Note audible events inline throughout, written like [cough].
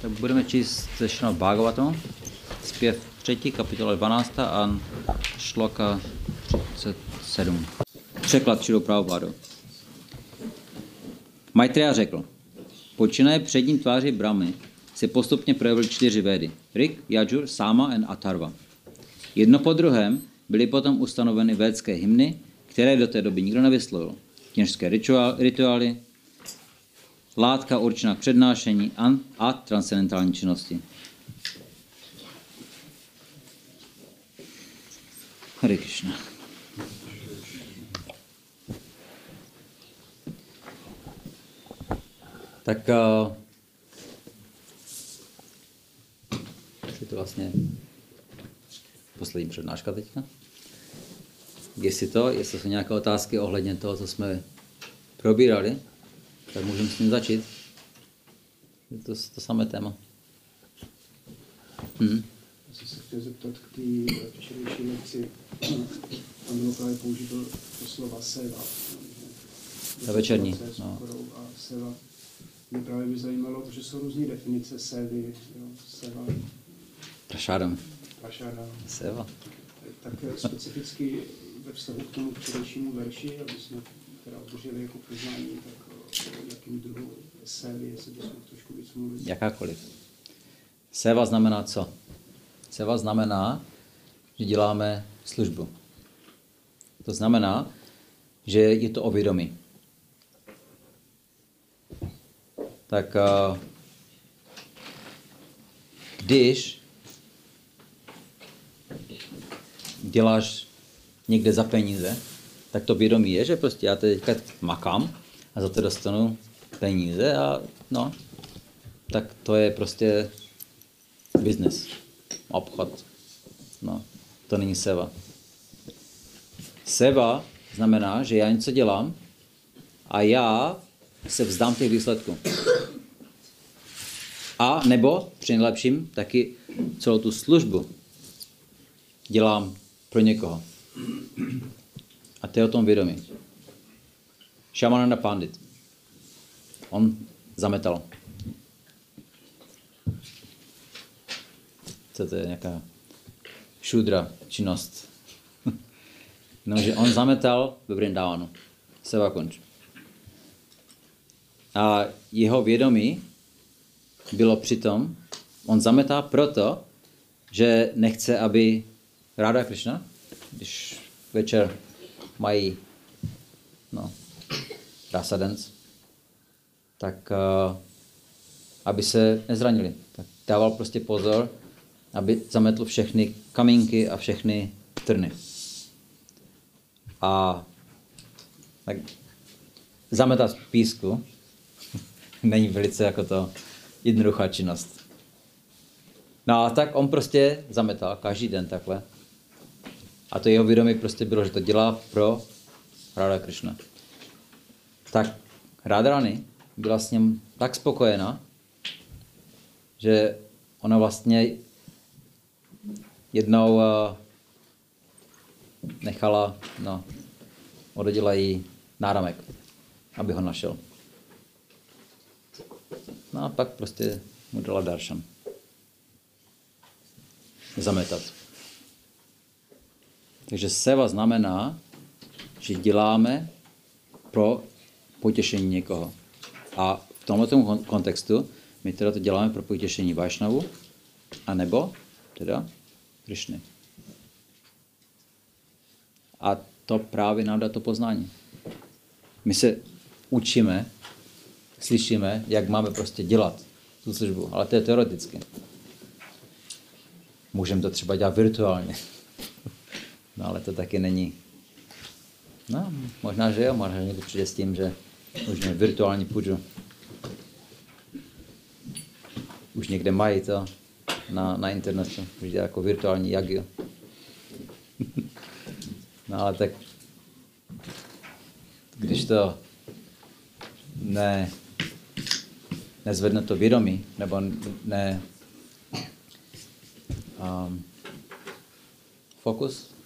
Tak budeme číst ze Šrnad Bhagavatam, zpěv 3. kapitola 12 a šloka 37. Překlad Čidou Prabhupádu. Maitreya řekl, počínaje přední tváři Brahmy se postupně projevily čtyři védy. Rik, Yajur, Sama a Atarva. Jedno po druhém byly potom ustanoveny védské hymny, které do té doby nikdo nevyslovil. Kněžské rituály, látka určená k přednášení a transcendentální činnosti. Hare Krishna. Tak uh, je to vlastně poslední přednáška teďka. Jestli to, jestli jsou nějaké otázky ohledně toho, co jsme probírali, tak můžeme s tím začít. Je to to samé téma. Hmm. Já jsem se chtěl zeptat k té včerejší lekci. Tam bylo právě použito to slova seva. Ta večerní. No. A seva. Mě právě by zajímalo, že jsou různé definice sevy. Jo, seva. Prašádam. Prašádam. Seva. Tak specificky ve vztahu k tomu včerejšímu verši, aby jsme teda obdrželi jako poznání, tak jakým druhu sévy, jestli trošku víc mluvit. Jakákoliv. Seva znamená co? Seva znamená, že děláme službu. To znamená, že je to o vědomí. Tak když děláš někde za peníze, tak to vědomí je, že prostě já teďka makám a za to dostanu peníze a no, tak to je prostě business, obchod. No, to není seva. Seva znamená, že já něco dělám a já se vzdám těch výsledků. A nebo při nejlepším taky celou tu službu dělám pro někoho. A to je o tom vědomí. Shamananda Pandit. On zametal. Co to je nějaká šudra činnost. [laughs] no, že on zametal ve Vrindavanu. Seva konč. A jeho vědomí bylo přitom, on zametá proto, že nechce, aby Ráda Krishna, když večer mají Rasadens, tak uh, aby se nezranili. Tak dával prostě pozor, aby zametl všechny kamínky a všechny trny. A tak zametat písku [laughs] není velice jako to jednoduchá činnost. No a tak on prostě zametal každý den takhle. A to jeho vědomí prostě bylo, že to dělá pro Radha Krishna. Tak Radharani byla s ním tak spokojená, že ona vlastně jednou uh, nechala, no, odhodila jí náramek, aby ho našel. No a pak prostě mu dala daršan. Zametat. Takže seva znamená, že děláme pro potěšení někoho. A v tomto kontextu my teda to děláme pro potěšení Vajšnavu, anebo teda Krišny. A to právě nám dá to poznání. My se učíme, slyšíme, jak máme prostě dělat tu službu, ale to je teoreticky. Můžeme to třeba dělat virtuálně. [laughs] No ale to taky není. No, možná, že jo, možná, někdo přijde s tím, že už virtuální půjdu. Už někde mají to na, na internetu, už jako virtuální jagio. [laughs] no ale tak, když to ne, nezvedne to vědomí, nebo ne um, fokus,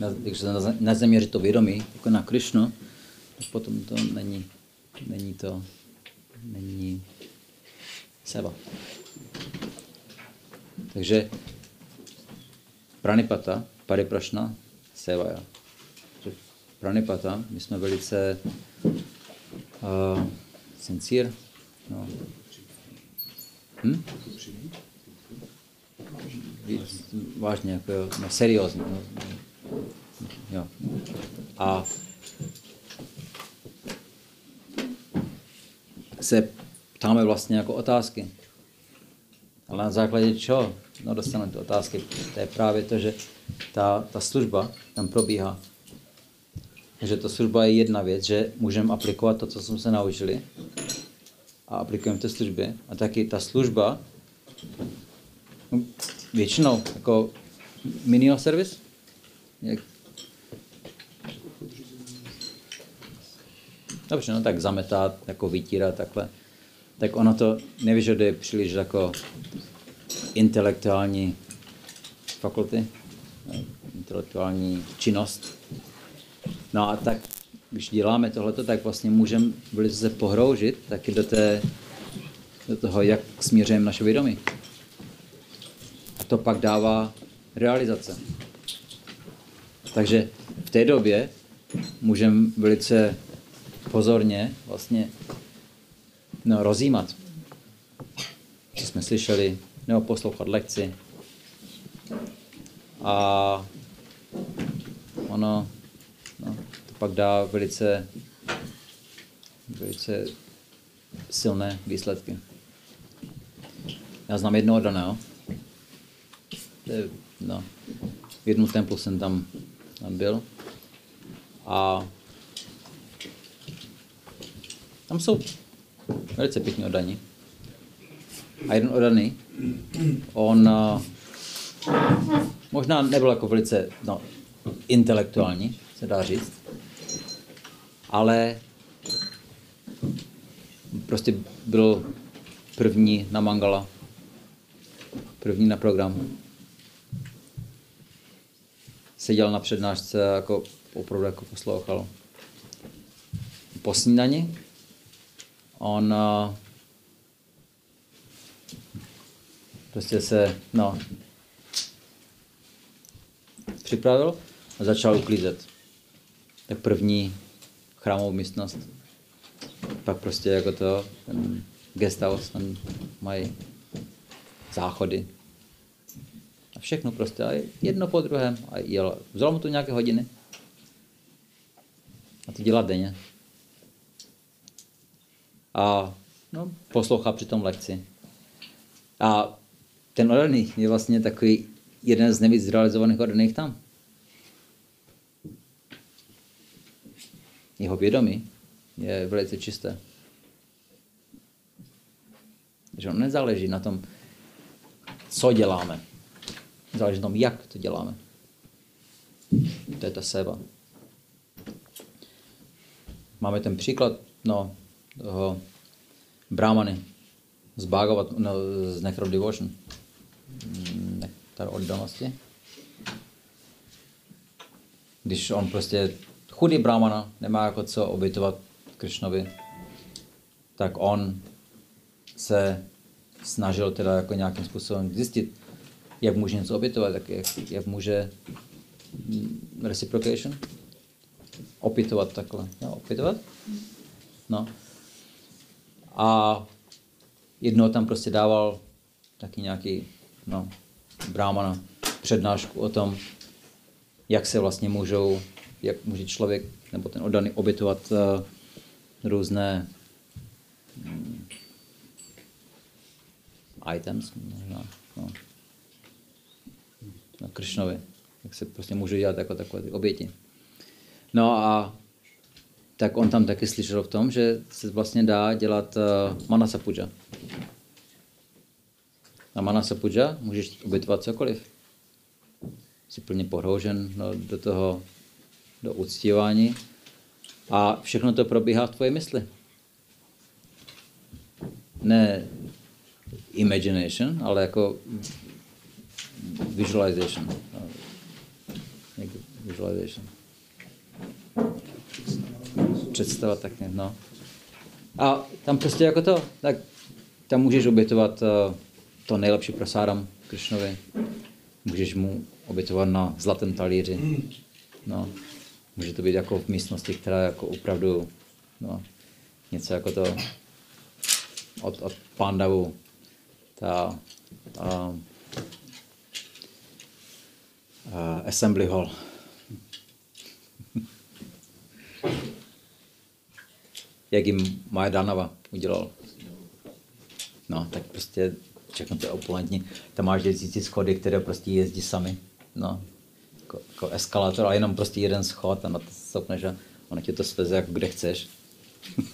na, když se nezaměří to vědomí, jako na Krišnu, tak potom to není, není to není seva. Takže pranipata, pariprašna, sevaya. Pranipata, my jsme velice uh, sincere, no. Hm? Vážně, jako, jo, no, seriózně. No. A se ptáme vlastně jako otázky. Ale na základě čeho? No dostaneme ty otázky. To je právě to, že ta, ta služba tam probíhá. Takže ta služba je jedna věc, že můžeme aplikovat to, co jsme se naučili a aplikujeme to službě. A taky ta služba no, většinou jako minimal service, jak, Dobře, no tak zametat, jako vytírat takhle. Tak ono to nevyžaduje příliš jako intelektuální fakulty, intelektuální činnost. No a tak, když děláme tohleto, tak vlastně můžeme velice se pohroužit taky do, té, do toho, jak směřujeme naše vědomí. A to pak dává realizace. Takže v té době můžeme velice pozorně vlastně no, rozjímat, co jsme slyšeli, nebo poslouchat lekci. A ono no, to pak dá velice, velice silné výsledky. Já znám jednoho daného. No, v jednu templu jsem tam, tam byl. A tam jsou velice pěkně oddaní. A jeden oddaný, on uh, možná nebyl jako velice no, intelektuální, se dá říct, ale prostě byl první na Mangala, první na program. Seděl na přednášce jako opravdu jako poslouchal. Po snídani on uh, prostě se, no, připravil a začal uklízet. Tak první chrámovou místnost. Pak prostě jako to, ten guest house, tam mají záchody. A všechno prostě, a jedno po druhém. A jel. Vzalo mu to nějaké hodiny. A to dělá denně a no, poslouchá při tom lekci. A ten oddaný je vlastně takový jeden z nejvíc zrealizovaných oddaných tam. Jeho vědomí je velice čisté. Že on nezáleží na tom, co děláme. Záleží na tom, jak to děláme. To je ta seva. Máme ten příklad, no, toho brahmany z Bhagavat, no, z Nectar Devotion, mm, nektar oddanosti. Když on prostě chudý brahmana, nemá jako co obětovat Krishnovi, tak on se snažil teda jako nějakým způsobem zjistit, jak může něco obětovat, jak, jak, jak může mm, reciprocation opětovat takhle. No, opětovat? No. A jedno tam prostě dával taky nějaký no, brámana přednášku o tom, jak se vlastně můžou, jak může člověk nebo ten oddaný obětovat uh, různé um, items, možná, no, na Kršnovi, jak se prostě může dělat jako takové ty oběti. No a tak on tam taky slyšel v tom, že se vlastně dá dělat uh, manasa puja. Na manasa puja můžeš obětovat cokoliv. Jsi plně pohroužen no, do toho, do uctívání a všechno to probíhá v tvoje mysli. Ne imagination, ale jako visualization. Visualization představa tak no. A tam prostě jako to, tak tam můžeš obětovat uh, to nejlepší prasádám Krišnovi. Můžeš mu obětovat na zlatém talíři. No. Může to být jako v místnosti, která jako opravdu no, něco jako to od, od Pandavu, ta, ta uh, Assembly Hall. [laughs] Jak jim Majdanova udělal. No, tak prostě všechno to je opulentní. Tam máš jezdící schody, které prostě jezdí sami. No, jako, jako eskalátor, ale jenom prostě jeden schod a na to stopneš a ono tě to sveze jako kde chceš. [laughs]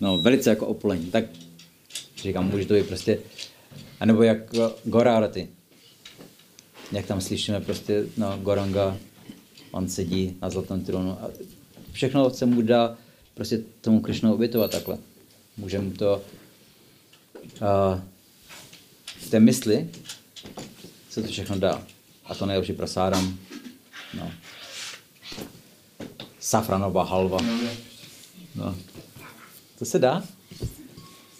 no, velice jako opulentní. Tak říkám, může to být prostě, anebo jak Gorárati. Jak tam slyšíme prostě, no, Goranga, on sedí na zlatém trůnu a všechno se mu dá prostě tomu Krišnu obětovat takhle. Můžeme to uh, v té mysli se to všechno dá. A to nejlepší prasádám. No. Safranová halva. No. To se dá.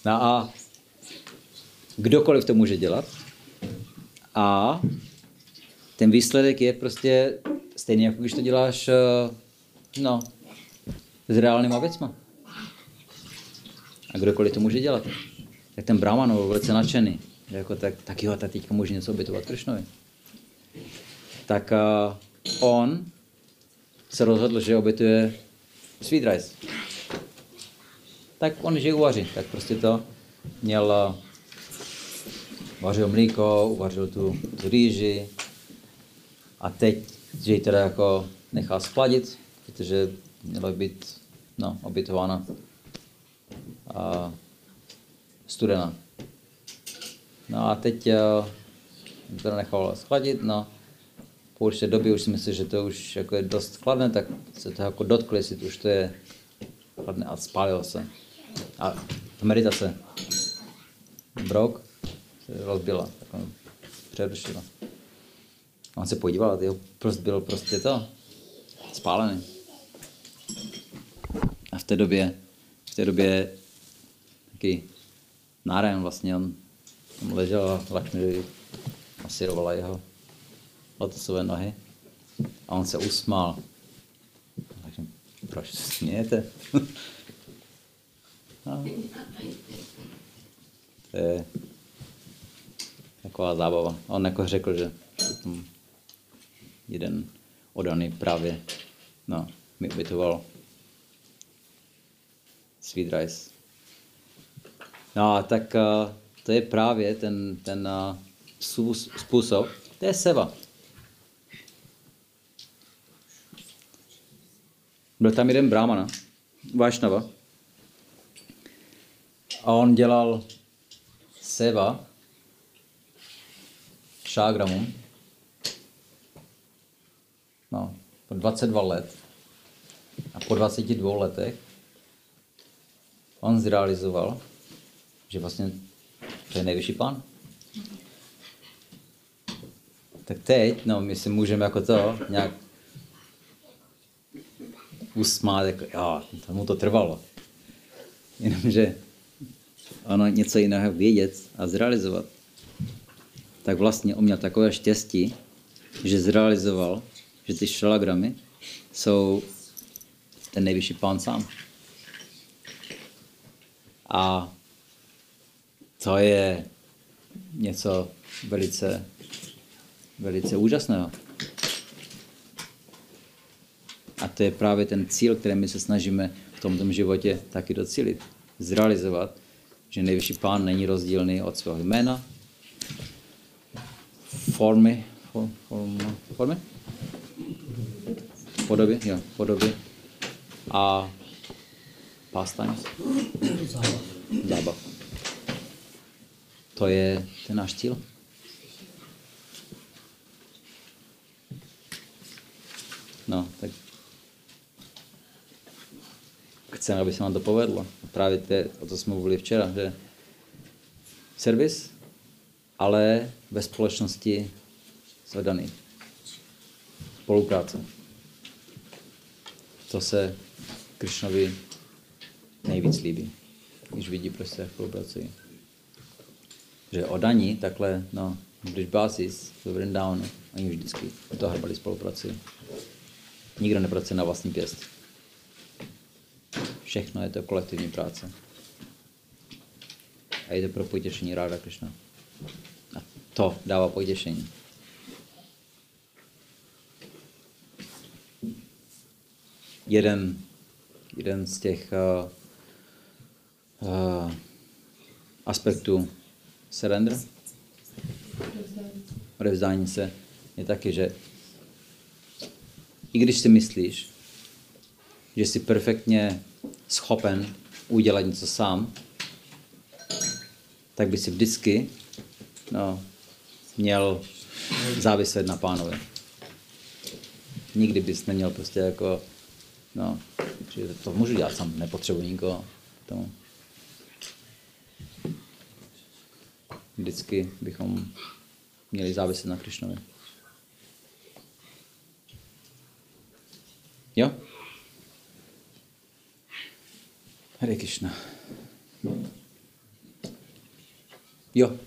No a kdokoliv to může dělat. A ten výsledek je prostě stejný, jako když to děláš no, s reálnýma věcma. A kdokoliv to může dělat. Tak ten Brahman byl velice nadšený. Jako tak, tak jo, tak teďka může něco obětovat Krišnovi. Tak uh, on se rozhodl, že obětuje sweet rice. Tak on, že uvaří, tak prostě to měl, uh, vařil mlíko, uvařil tu, tu rýži a teď, že ji teda jako nechal schladit, protože měla být no, obětována a studená. No a teď uh, to nechal schladit, no po určité době už si myslí, že to už jako je dost chladné, tak se to jako dotkli, jestli to už to je chladné a spálilo se. A ta meditace, brok, se rozbila, tak on přerušila. On se podíval, jeho prst byl prostě to, spálený. V té době, v té době taky Nárajan vlastně, on tam ležel a Lakšmi masírovala jeho lotosové nohy a on se usmál. Takže proč se smějete? [laughs] no. To je taková zábava. On jako řekl, že jeden odaný právě no, mi ubytoval sweet rice. No a tak uh, to je právě ten, ten uh, způsob, to je seva. Byl tam jeden brámana, Vašnava. A on dělal seva šágramu. No, po 22 let. A po 22 letech on zrealizoval, že vlastně to je nejvyšší pán. Tak teď, no, my si můžeme jako to nějak usmát, jako, jo, tomu to trvalo. Jenomže ono něco jiného vědět a zrealizovat. Tak vlastně on měl takové štěstí, že zrealizoval, že ty šalagramy jsou ten nejvyšší pán sám. A to je něco velice, velice úžasného. A to je právě ten cíl, který my se snažíme v tomto životě taky docílit. Zrealizovat, že nejvyšší pán není rozdílný od svého jména, formy, for, form, formy? Podoby, jo, podoby a pastimes. Zábav. To je ten náš cíl. No, tak chceme, aby se nám to povedlo. Právě to, o to jsme mluvili včera, že servis, ale ve společnosti zvedaný. Spolupráce. To se Krišnovi nejvíc líbí, když vidí prostě, jak spolupracují. Že o daní takhle, no, když Basis v Vrindavanu, oni vždycky to hrbali spolupracují. Nikdo nepracuje na vlastní pěst. Všechno je to kolektivní práce. A je to pro potěšení Ráda Krishna. A to dává potěšení. Jeden, jeden z těch uh, uh, aspektů surrender, odevzdání se, je taky, že i když si myslíš, že jsi perfektně schopen udělat něco sám, tak by si vždycky no, měl záviset na pánovi. Nikdy bys neměl prostě jako, no, to můžu dělat sám, nepotřebuji nikoho tomu. Vždycky bychom měli záviset na Krišnovi. Jo? Hare Krishna. Jo.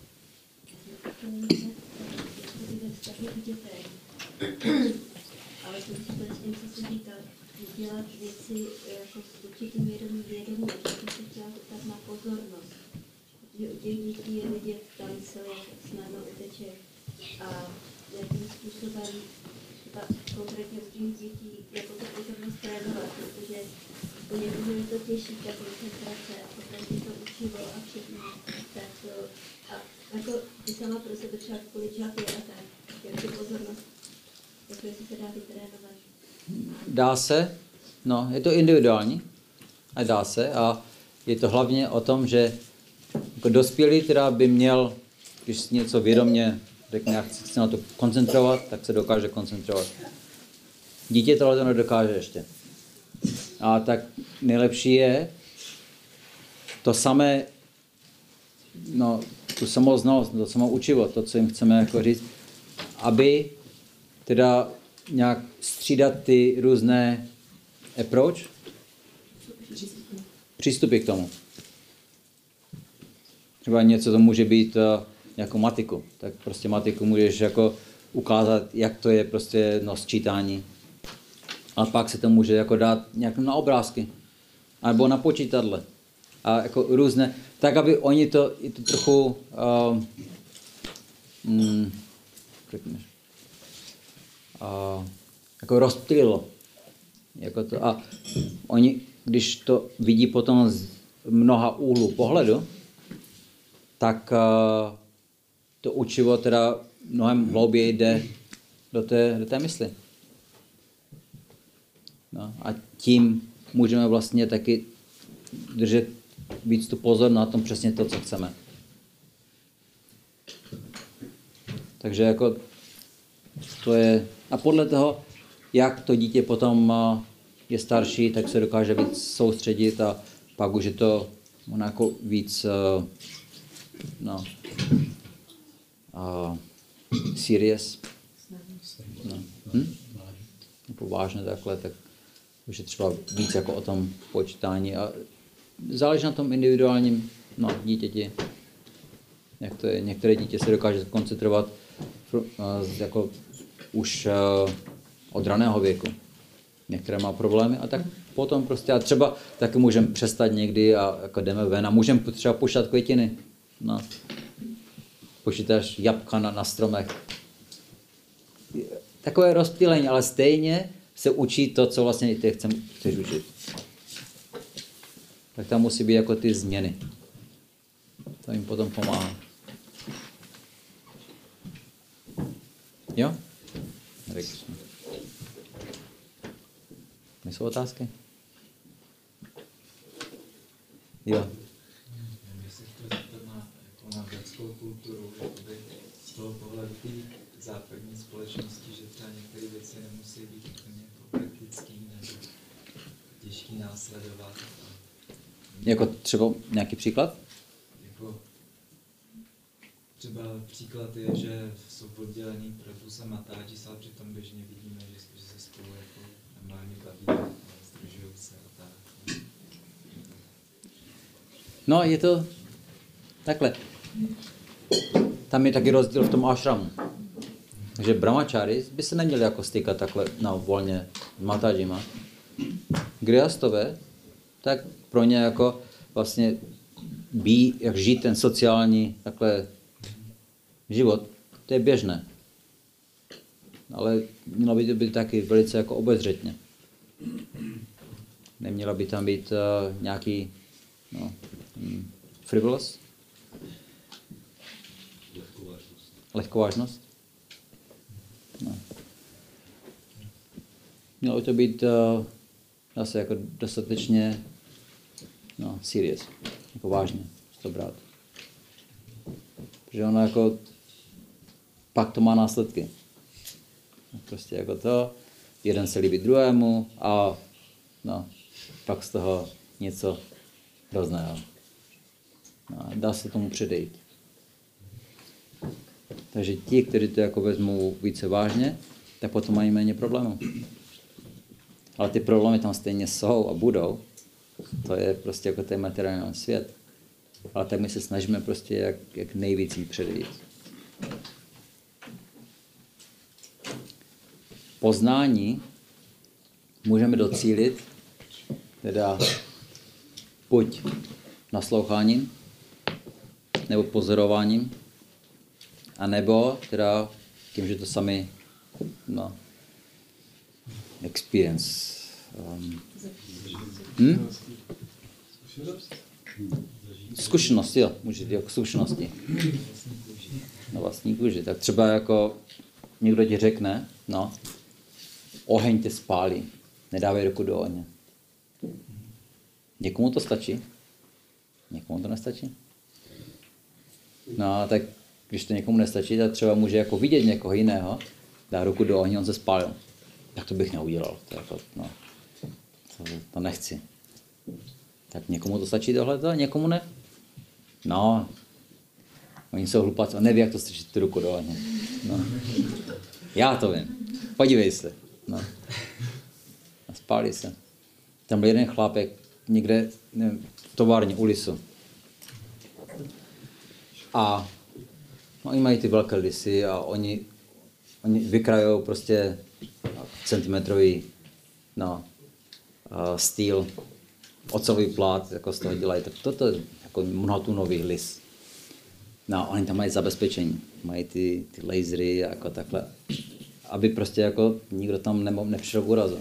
Ale to co dělat věci jako s určitým vědomím, vědomím, bych se chtěla zeptat na pozornost. Že těch dětí je vidět tance, jak snadno uteče a jakým způsobem třeba konkrétně u těch dětí jako tu pozornost trénovat, protože u někoho je to těžší, ta koncentrace a potom je to učivo a všechno. Tak a jako ty sama pro sebe třeba kvůli a tak, jak tu pozornost jako jestli se dá vytrénovat. Dá se, no, je to individuální, a dá se a je to hlavně o tom, že jako dospělý teda by měl, když si něco vědomě řekne, jak chce na to koncentrovat, tak se dokáže koncentrovat. Dítě tohle to nedokáže ještě. A tak nejlepší je to samé, no, tu samou znalost, to samou učivo, to, co jim chceme jako říct, aby teda nějak střídat ty různé approach, přístupy k tomu. Třeba něco to může být uh, jako matiku, tak prostě matiku můžeš jako ukázat, jak to je prostě no, sčítání. A pak se to může jako dát nějak na obrázky. Nebo na počítadle. A jako různé, tak aby oni to, to trochu uh, mm, uh, jako rozptýlilo. Jako to, a oni, když to vidí potom z mnoha úhlů pohledu, tak uh, to učivo teda mnohem hlouběji jde do té, do té mysli. No, a tím můžeme vlastně taky držet víc tu pozor na tom přesně to, co chceme. Takže jako to je, a podle toho, jak to dítě potom uh, je starší, tak se dokáže víc soustředit a pak už je to jako víc uh, no, uh, serious. No. Hm? Jako vážně takhle, tak už je třeba víc jako o tom počítání a záleží na tom individuálním no, dítěti. Jak to je. Některé dítě se dokáže koncentrovat uh, jako už uh, od raného věku. Některé má problémy a tak potom prostě a třeba taky můžeme přestat někdy a jako jdeme ven a můžeme třeba puštat květiny. No. Počítáš jabka na, na stromech. Takové rozptýlení, ale stejně se učí to, co vlastně ty chcem, chceš učit. Tak tam musí být jako ty změny. To jim potom pomáhá. Jo? Jsou otázky? Jo. Jestli chci zeptat na, jako na vědskou kulturu, jakoby z toho pohledu té západní společnosti, že třeba některé věci nemusí být úplně praktický nebo těžký následovat. Jako třeba nějaký příklad? Jako třeba příklad je, že jsou oddělení Prabhusa Matáči, ale přitom běžně vidíme, že, že se spolu jako normálně baví, združují se a tak. No, je to takhle. Tam je taky rozdíl v tom ashramu. Takže brahmačáry by se neměli jako stýkat takhle no, volně s matažima. Griastové, tak pro ně jako vlastně být, jak žít ten sociální takhle život, to je běžné. Ale mělo by to být taky velice jako obezřetně. Neměla by tam být uh, nějaký no, hm, frivolous? Lehkovážnost. No. Mělo by to být uh, zase jako dostatečně no, serious, jako vážně to brát. Protože ono jako pak to má následky. Prostě jako to, jeden se líbí druhému a no, pak z toho něco hrozného. No, dá se tomu předejít. Takže ti, kteří to jako vezmou více vážně, tak potom mají méně problémů. Ale ty problémy tam stejně jsou a budou. To je prostě jako ten materiální svět. Ale tak my se snažíme prostě jak, jak nejvíc jim předejít. Poznání můžeme docílit teda buď nasloucháním, nebo pozorováním, a nebo teda tím, že to sami no, experience. Um, hm? Zkušenost, jo, můžete jako zkušenosti. Na vlastní kůži. Tak třeba jako někdo ti řekne, no, oheň tě spálí, nedávej ruku do ohně. Někomu to stačí? Někomu to nestačí? No, tak když to někomu nestačí, tak třeba může jako vidět někoho jiného, dá ruku do ohně, on se spálil. Tak to bych neudělal. To, jako, no, to, to nechci. Tak někomu to stačí tohle, někomu ne? No, oni jsou hlupáci, on neví, jak to strčit tu ruku do ohně. No. Já to vím. Podívej se. No. A spálí se. Tam byl jeden chlápek někde nevím, v továrně u lisu. A no, oni mají ty velké lisy a oni, oni vykrajou prostě centimetrový no, uh, styl, ocový plát, jako z toho dělají. Tak toto je jako mnohotunový lis. No a oni tam mají zabezpečení, mají ty, ty lasery jako takhle, aby prostě jako nikdo tam nemo, nepřišel k úrazu.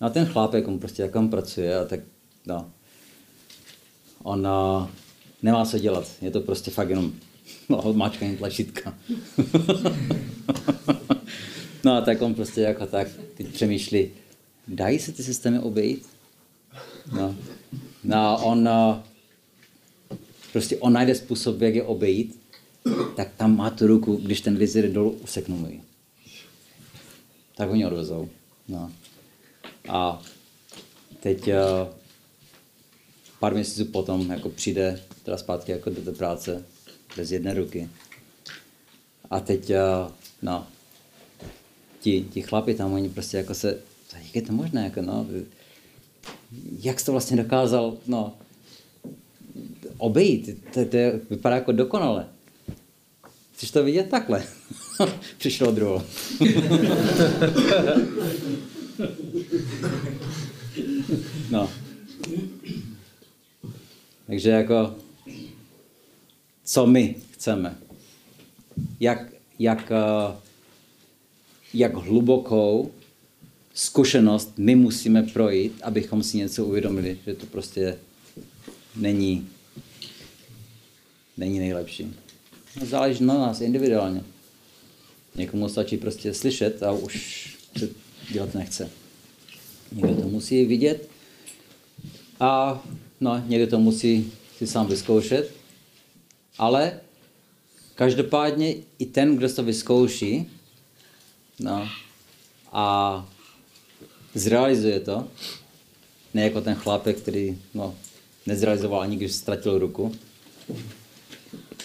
No a ten chlápek, on prostě jak pracuje, a tak no, on uh, nemá co dělat, je to prostě fakt jenom [laughs] no, máčkání tlačítka. [laughs] no a tak on prostě jako tak teď přemýšlí, dají se ty systémy obejít? No, no on uh, prostě on najde způsob, jak je obejít, tak tam má tu ruku, když ten laser dolů, useknu mu ji. Tak ho odvezou. No. A teď uh, pár měsíců potom jako přijde teda zpátky jako do té práce bez jedné ruky. A teď, uh, no, ti, ti chlapi tam, oni prostě jako se, jak je to možné, jako no, jak jsi to vlastně dokázal, no, obejít, to, to je, vypadá jako dokonale. Chceš to vidět takhle? [laughs] Přišlo druhou. [laughs] no. Takže jako, co my chceme? Jak, jak, eh, jak hlubokou zkušenost my musíme projít, abychom si něco uvědomili, že to prostě není, není nejlepší. No, záleží na nás individuálně. Někomu stačí prostě slyšet a už se dělat nechce. Někdo to musí vidět a no, někdo to musí si sám vyzkoušet, ale každopádně i ten, kdo to vyzkouší no, a zrealizuje to, ne jako ten chlápek, který no, nezrealizoval ani když ztratil ruku,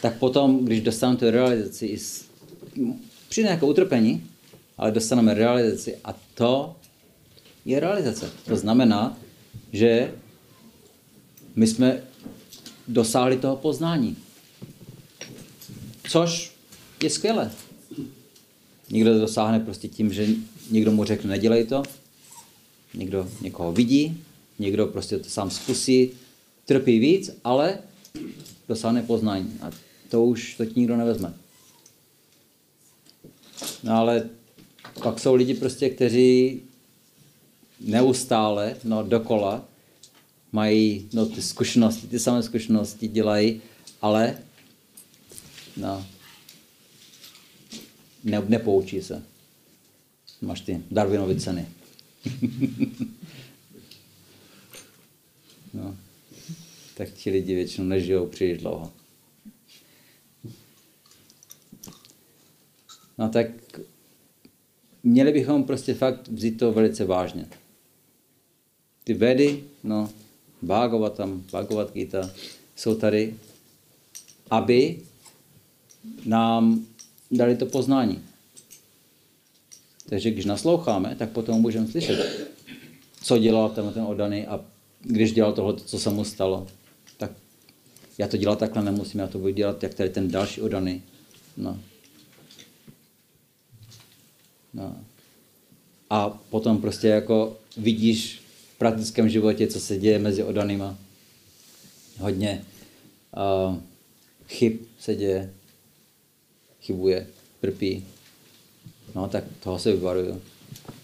tak potom, když dostaneme tu realizaci, přijde nějaké utrpení, ale dostaneme realizaci a to je realizace. To znamená, že my jsme dosáhli toho poznání. Což je skvělé. Někdo to dosáhne prostě tím, že někdo mu řekne, nedělej to, někdo někoho vidí, někdo prostě to sám zkusí, trpí víc, ale dosáhne poznání. A to už to ti nikdo nevezme. No ale pak jsou lidi prostě, kteří neustále, no dokola, mají no, ty zkušenosti, ty samé zkušenosti dělají, ale no, ne, nepoučí se. Máš ty Darwinovy ceny. [laughs] no. Tak ti lidi většinou nežijou příliš dlouho. No tak měli bychom prostě fakt vzít to velice vážně. Ty vedy, no, Bhagavatam, Bhagavad Gita, jsou tady, aby nám dali to poznání. Takže když nasloucháme, tak potom můžeme slyšet, co dělal ten, ten odaný a když dělal tohle, co se mu stalo, tak já to dělat takhle nemusím, já to budu dělat, jak tady ten další odaný. No. No. A potom prostě jako vidíš v praktickém životě, co se děje mezi odanýma. Hodně uh, chyb se děje, chybuje, trpí. No, tak toho se vyvaruju.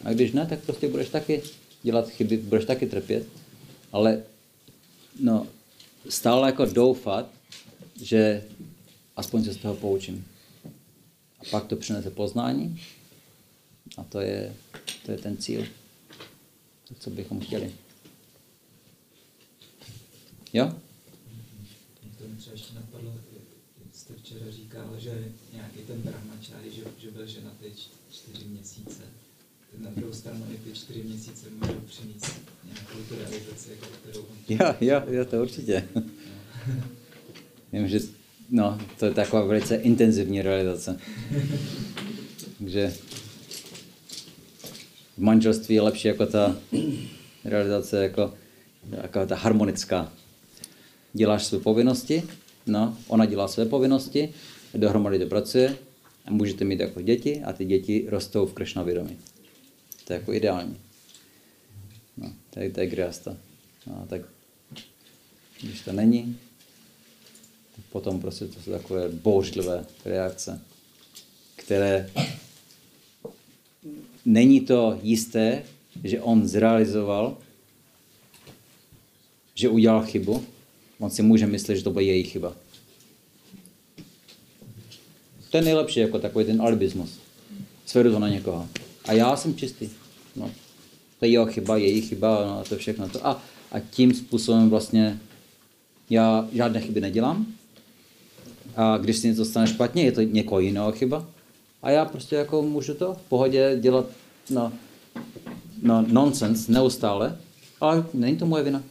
A když ne, tak prostě budeš taky dělat chyby, budeš taky trpět. Ale no, stále jako doufat, že aspoň se z toho poučím. A pak to přinese poznání a to je, to je ten cíl, co bychom chtěli. Jo? Mě to třeba ještě napadlo, jak jste včera říkal, že nějaký ten brahmačári, že, že byl č- čtyři měsíce. Na druhou stranu i ty čtyři měsíce můžou přinést nějakou tu realizaci, jako kterou on... Jo, jo, jo, to určitě. Vím, že no, to je taková velice intenzivní realizace. Takže v manželství je lepší jako ta realizace, jako, jako ta harmonická. Děláš své povinnosti, no, ona dělá své povinnosti, dohromady to pracuje a můžete mít jako děti a ty děti rostou v Kršna vědomí. To je jako ideální. No, to je, to je. No, tak když to není, tak potom prostě to jsou takové bouřlivé reakce, které není to jisté, že on zrealizoval, že udělal chybu. On si může myslet, že to byla její chyba. To je nejlepší, jako takový ten alibismus. Svedu to na někoho. A já jsem čistý. No. To je jeho chyba, její chyba, no, a to všechno. To. A, a tím způsobem vlastně já žádné chyby nedělám. A když si něco stane špatně, je to někoho jiného chyba. A já prostě jako můžu to v pohodě dělat no, no, nonsense neustále, ale není to moje vina.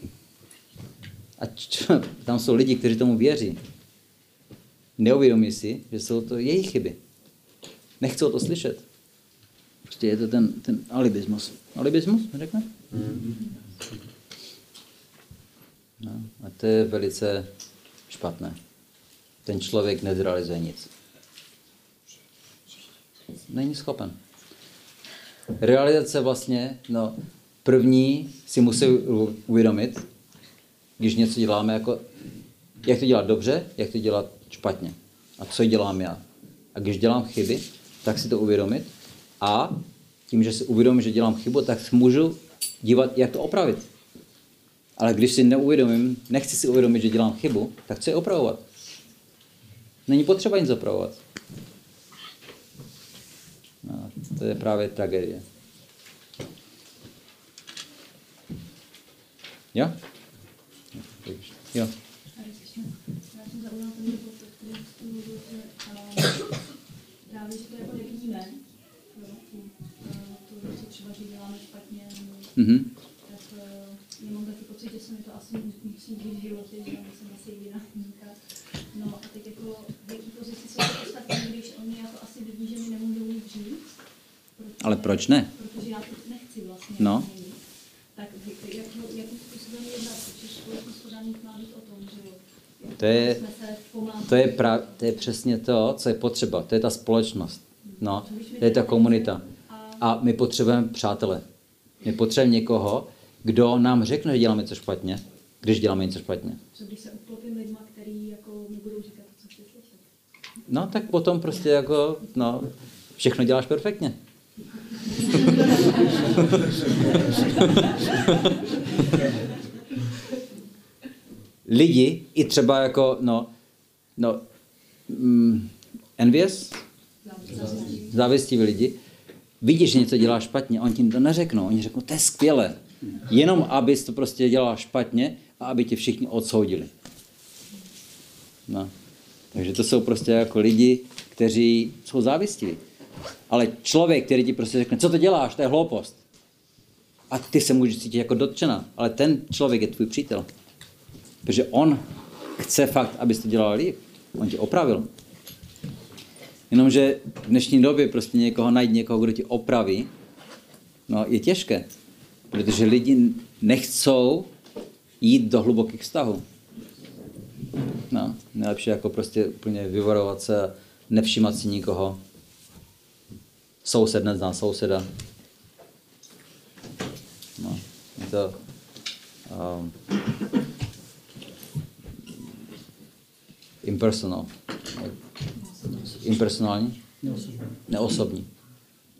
A č- [laughs] tam jsou lidi, kteří tomu věří. Neuvědomí si, že jsou to jejich chyby. Nechcou to slyšet. Prostě je to ten, ten alibismus. Alibismus, řekne? No, a to je velice špatné. Ten člověk nezrealizuje nic. Není schopen. Realizace vlastně, no, první si musí uvědomit, když něco děláme, jako, jak to dělat dobře, jak to dělat špatně. A co dělám já. A když dělám chyby, tak si to uvědomit a tím, že si uvědomím, že dělám chybu, tak můžu dívat, jak to opravit. Ale když si neuvědomím, nechci si uvědomit, že dělám chybu, tak co je opravovat? Není potřeba nic opravovat. No, to je právě tragédie. Jo? Jo. Hare Krishna. Já jsem zaujala ten bod, o kterém jste že eh, právě, že to jako nevidíme, jo, eh, to, že třeba, že děláme špatně, Mhm. tak eh, já mám taky pocit, že se mi to asi musí být v životě, že jsem asi jediná výjimka. No a teď jako v jaký pozici jsou ty ostatní, když oni jako asi vidí, že mi nemůžou nic říct, protože, Ale proč ne? protože já to nechci vlastně. No. měnit. Tak jak, jakým způsobem jednat, protože společnost pořádně má být o tom, že jo, To je. To je, pra, to je přesně to, co je potřeba. To je ta společnost. No, to je ta komunita. A my potřebujeme přátele. My potřebujeme někoho, kdo nám řekne, že děláme něco špatně, když děláme něco špatně. Co když se obklopím lidma, který jako mi budou říkat to, co chci slyšet? No, tak potom prostě jako, no, všechno děláš perfektně. [laughs] Lidi, i třeba jako, no, no, mm, envious, závistiví lidi, vidí, že něco dělá špatně, oni ti to neřeknou, oni řeknou, to je skvělé, jenom abys to prostě dělal špatně a aby tě všichni odsoudili. No. Takže to jsou prostě jako lidi, kteří jsou závistiví. Ale člověk, který ti prostě řekne, co to děláš, to je hloupost. A ty se můžeš cítit jako dotčena, ale ten člověk je tvůj přítel. Protože on chce fakt, abys to dělal líp. On tě opravil. Jenomže v dnešní době prostě někoho najít někoho, kdo ti opraví, no je těžké. Protože lidi nechcou jít do hlubokých vztahů. No, nejlepší jako prostě úplně vyvarovat se a nevšímat si nikoho. Soused nezná souseda. No, je to um, impersonal. Impersonální? Neosobní.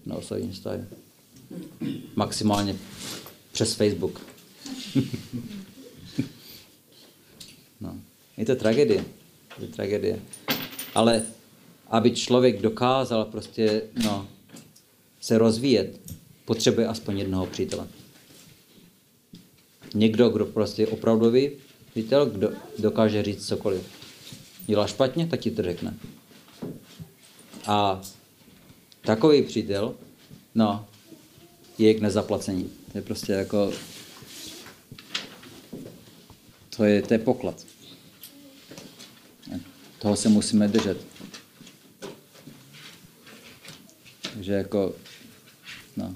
Neosobní vztahy. Maximálně přes Facebook. [laughs] no. Je to tragédie. Je to tragédie. Ale aby člověk dokázal prostě no, se rozvíjet, potřebuje aspoň jednoho přítele. Někdo, kdo prostě je opravdový přítel, kdo dokáže říct cokoliv. Dělá špatně, tak ti to řekne. A takový přítel, no, je k nezaplacení. To je prostě jako, to je, to je poklad. Toho se musíme držet. Takže jako, no,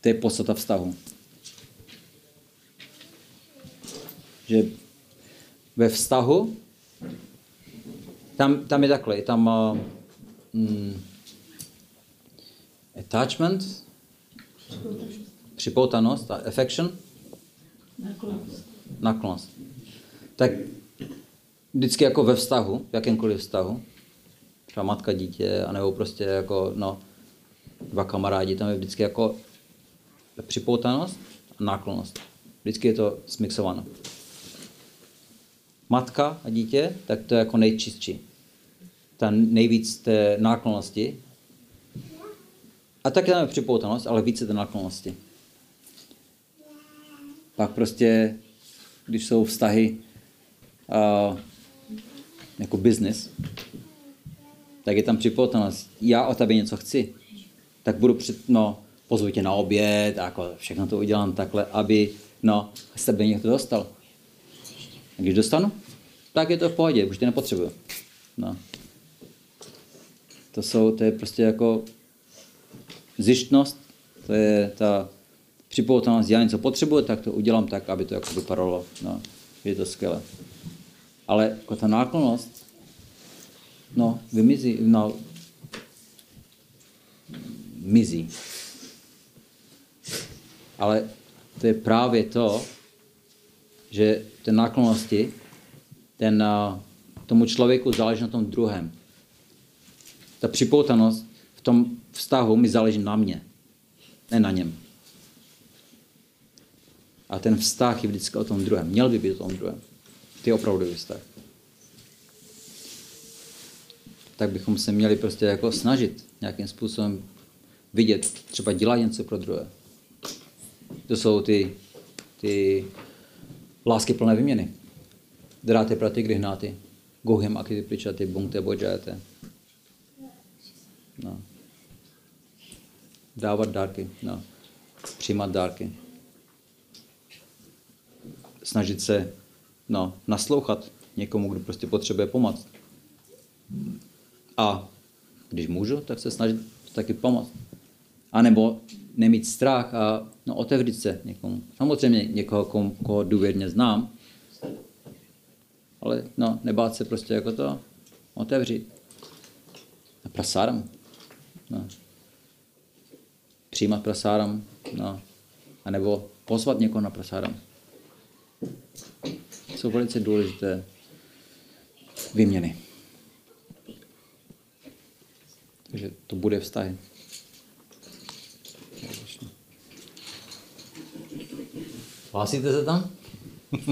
to je podstata vztahu. Že ve vztahu, tam, tam je takhle, je tam uh, mm, attachment, připoutanost a affection, naklonost. Tak vždycky jako ve vztahu, v jakémkoliv vztahu, třeba matka, dítě, anebo prostě jako, no, dva kamarádi, tam je vždycky jako připoutanost a náklonost. Vždycky je to smixováno. Matka a dítě, tak to je jako nejčistší. Ta nejvíc té náklonosti. A taky tam je připoutanost, ale více té náklonosti. Pak prostě, když jsou vztahy uh, jako business, tak je tam připoutanost. Já o tebe něco chci, tak budu před, no, pozvu tě na oběd, jako všechno to udělám takhle, aby, no, z tebe někdo dostal. A když dostanu, tak je to v pohodě, už tě nepotřebuju. No. To jsou, to je prostě jako zjištnost, to je ta připoutanost, já něco potřebuji, tak to udělám tak, aby to jako vypadalo. No, je to skvělé. Ale jako ta náklonost, no, vymizí, no, mizí. Ale to je právě to, že ten náklonosti, ten, uh, tomu člověku záleží na tom druhém. Ta připoutanost v tom vztahu mi záleží na mě, ne na něm. A ten vztah je vždycky o tom druhém. Měl by být o tom druhém. Ty opravdový vztah. Tak bychom se měli prostě jako snažit nějakým způsobem vidět, třeba dělat něco pro druhé. To jsou ty, ty lásky plné výměny. Dráte praty, kdy hnáty. Gohem, aky pričaty, bunkte, bodžajete. No. Dávat dárky, no. Přijímat dárky. Snažit se no, naslouchat někomu, kdo prostě potřebuje pomoc. A když můžu, tak se snažit taky pomoct. A nebo nemít strach a no, otevřít se někomu. Samozřejmě někoho, koho, koho důvěrně znám, ale no, nebát se prostě jako to otevřít. A prasáram. No. Přijímat prasáram. No. A nebo pozvat někoho na prasáram. Jsou velice důležité výměny. Takže to bude vztahy. Hlásíte se tam? [laughs]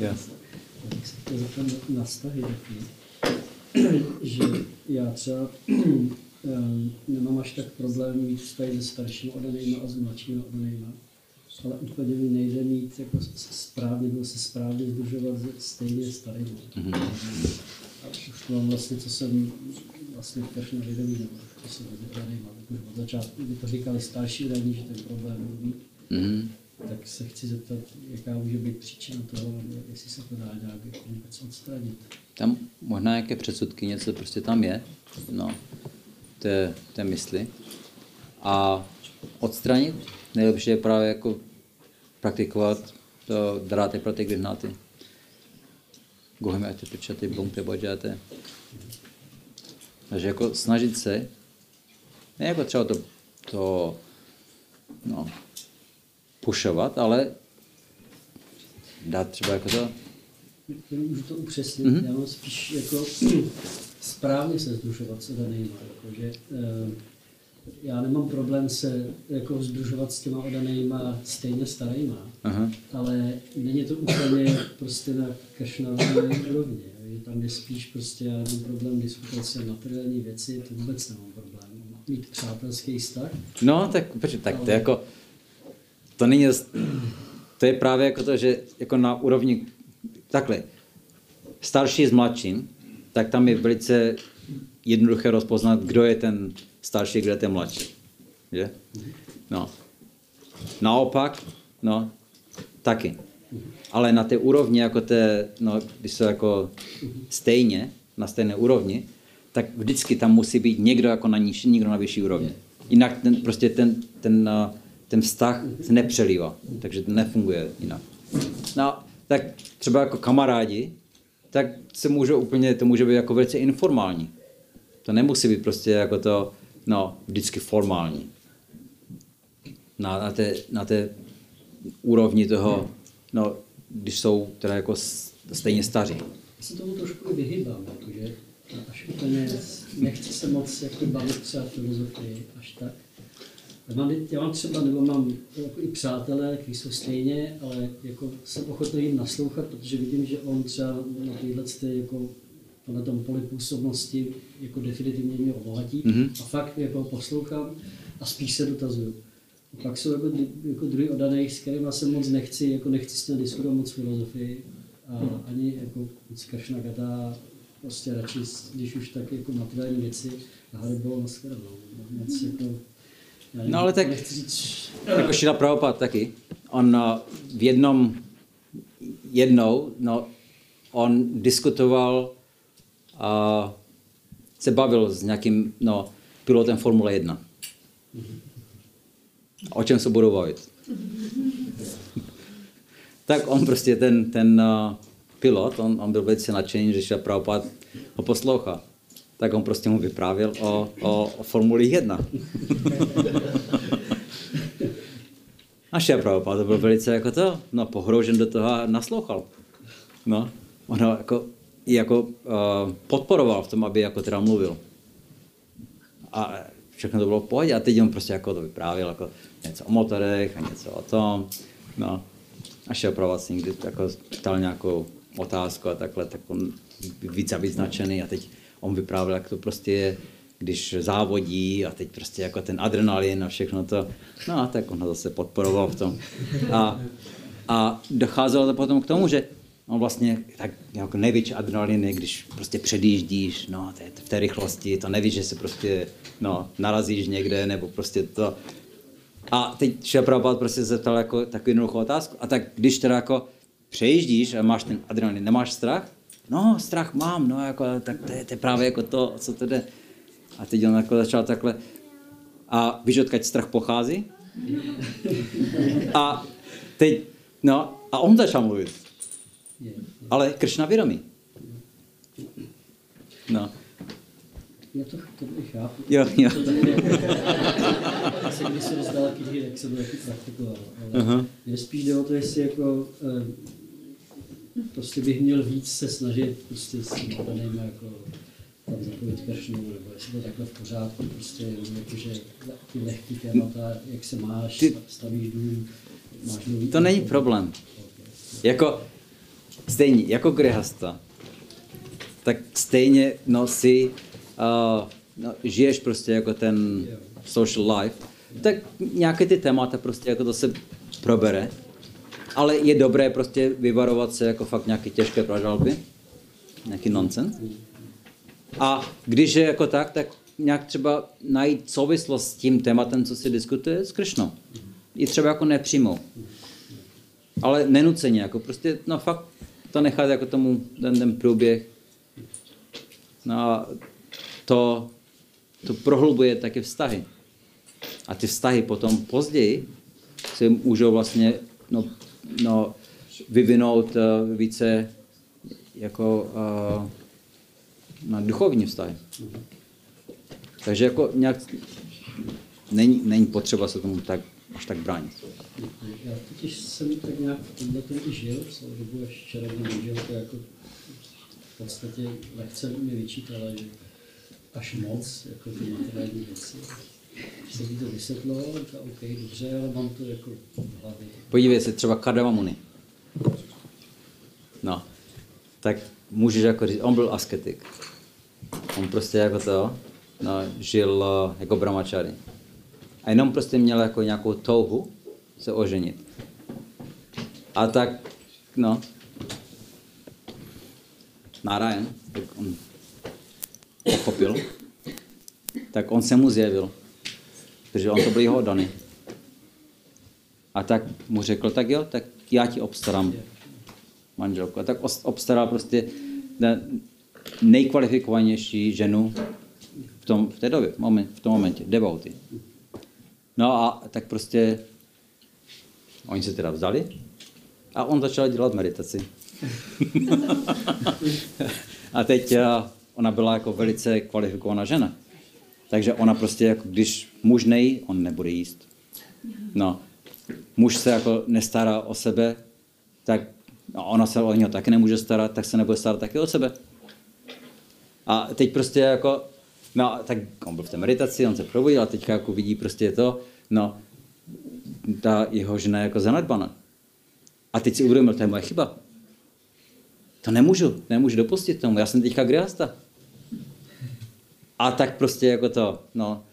yes. Tak se to zeptám na vztahy taky. že já třeba [clears throat] eh, nemám až tak problém mít vztahy se staršími odanýma a s mladšími odanýma. Ale úplně mi nejde mít jako správně, nebo se správně združovat se stejně starými. Mm-hmm. A už to mám vlastně, co jsem vlastně v na vědomí, nebo to jsem odanýma. Už od začátku, kdy to říkali starší odaní, že ten problém mluví. Mm-hmm tak se chci zeptat, jaká může být příčina toho, jestli se to dá nějak vůbec odstranit. Tam možná jaké předsudky, něco prostě tam je, no, té, té mysli. A odstranit nejlepší je právě jako praktikovat to dráty praty gryhnáty. Gohemete, pečaty, bongte, bojate. Takže jako snažit se, ne jako třeba to, to no, pušovat, ale dát třeba jako to... Můžu to upřesnit, mm-hmm. já mám spíš jako správně se združovat se danýma, jakože uh, já nemám problém se jako združovat s těma odanýma stejně starýma, Aha. ale není to úplně prostě na kašnální úrovni. Tam je spíš prostě, já mám problém diskutovat se materiální věci, to vůbec nemám problém. Mít přátelský vztah. No, tak, tak to jako, to není, to je právě jako to, že jako na úrovni, takhle, starší s mladším, tak tam je velice jednoduché rozpoznat, kdo je ten starší, kdo je ten mladší. Že? No. Naopak, no, taky. Ale na té úrovni, jako té, no, když jsou jako stejně, na stejné úrovni, tak vždycky tam musí být někdo jako na nižší, někdo na vyšší úrovni. Jinak ten, prostě ten, ten uh, ten vztah se nepřelívá, takže to nefunguje jinak. No, tak třeba jako kamarádi, tak se může úplně, to může být jako velice informální. To nemusí být prostě jako to, no, vždycky formální. Na, na, té, na té úrovni toho, no, když jsou teda jako stejně staří. Já se tomu trošku vyhýbám, protože až úplně nechci se moc jako bavit třeba filozofii, až tak. Já mám, já mám třeba, nebo mám jako i přátelé, kteří jsou stejně, ale jako jsem ochotný jim naslouchat, protože vidím, že on třeba na téhle jako na tom poli působnosti jako definitivně mě obohatí mm-hmm. a fakt jako poslouchám a spíš se dotazuju. A pak jsou jako, jako druhý odaných, s kterými se moc nechci, jako nechci s tím diskutovat moc filozofii a mm. ani jako moc Kršna Gata, prostě radši, když už tak jako materiální věci, a Haribo, nashledanou. Moc jako No ale tak, jako Šila Prabhupada taky, on uh, v jednom, jednou, no, on diskutoval a se bavil s nějakým, no, pilotem Formule 1. O čem se budou bavit? [laughs] tak on prostě, ten, ten uh, pilot, on, on byl velice nadšený, že Šila Prabhupada ho poslouchá tak on prostě mu vyprávěl o, o, o Formuli 1. A šéf to byl velice jako to, no, pohroužen do toho a naslouchal. No, ono jako, jako uh, podporoval v tom, aby jako teda mluvil. A všechno to bylo v pohodě a teď on prostě jako to vyprávěl jako něco o motorech a něco o tom. No. A šéf si někdy jako ptal nějakou otázku a takhle, tak on víc a víc značený a teď on vyprávěl, jak to prostě je, když závodí a teď prostě jako ten adrenalin a všechno to, no a tak on ho zase podporoval v tom. A, a docházelo to potom k tomu, že on vlastně tak jako největší adrenalin je, když prostě předjíždíš, no, je v té rychlosti, to nevíš, že se prostě, no, narazíš někde, nebo prostě to. A teď Prabhupada prostě zeptal jako takovou jednoduchou otázku. A tak když teda jako přejíždíš a máš ten adrenalin, nemáš strach? No strach mám, no jako, tak to je, to je právě jako to, co to jde. A teď on jako začal takhle, a víš, odkud strach pochází? A teď, no, a on začal mluvit. Ale Kršna vědomí. No, Já to, to chápu. jo, jo. Jsem když zdal knihy, tak jsem to taky praktikoval. Ale mě spíš jde o to, jestli jako, eh, prostě bych měl víc se snažit prostě s tím daným jako tam zapojit kršnou, nebo jestli to takhle v pořádku, prostě jenom jakože ty lehký témata, jak se máš, Ty- stavíš dům, máš nový To není problém. Jako, stejně, jako grihasta, tak stejně no, si, uh, no, žiješ prostě jako ten social life, tak nějaké ty témata prostě jako to se probere, ale je dobré prostě vyvarovat se jako fakt nějaké těžké pražalby, nějaký nonsens. A když je jako tak, tak nějak třeba najít souvislost s tím tématem, co se diskutuje s Kršnou. I třeba jako nepřímou. Ale nenuceně, jako prostě, no fakt to nechat jako tomu ten, ten průběh. No a to, to prohlubuje taky vztahy. A ty vztahy potom později se můžou vlastně no, no, vyvinout uh, více jako uh, na duchovní vztahy. Takže jako nějak není, není potřeba se tomu tak až tak bránit. Já totiž jsem tak nějak v tomhle tom i žil, celou dobu až čarovně manželka jako v podstatě lehce mi vyčítala, že až moc, jako ty materiální věci. Jsem jí to vysvětloval, tak OK, dobře, ale mám to jako v hlavě. Podívej se, třeba Kardamamuni. No, tak můžeš jako říct, on byl asketik. On prostě jako to, no, žil eh, jako brahmachari. A jenom prostě měl jako nějakou touhu se oženit. A tak, no, Narayan, tak on pochopil, tak on se mu zjevil, protože on to byl jeho daný. A tak mu řekl, tak jo, tak já ti obstarám manželku. A tak obstaral prostě ne- nejkvalifikovanější ženu v, tom, v té době, moment, v tom momentě, devouty. No a tak prostě oni se teda vzali a on začal dělat meditaci. [laughs] a teď a, ona byla jako velice kvalifikovaná žena. Takže ona prostě, jako když muž nejí, on nebude jíst. No, muž se jako nestará o sebe, tak no, ona se o něho taky nemůže starat, tak se nebude starat taky o sebe. A teď prostě jako, no tak on byl v té meditaci, on se probudil a teďka jako vidí prostě to, no, ta jeho žena je jako zanedbaná. A teď si uvědomil, to je moje chyba. To nemůžu, nemůžu dopustit tomu, já jsem teďka griasta. A tak prostě jako to, no,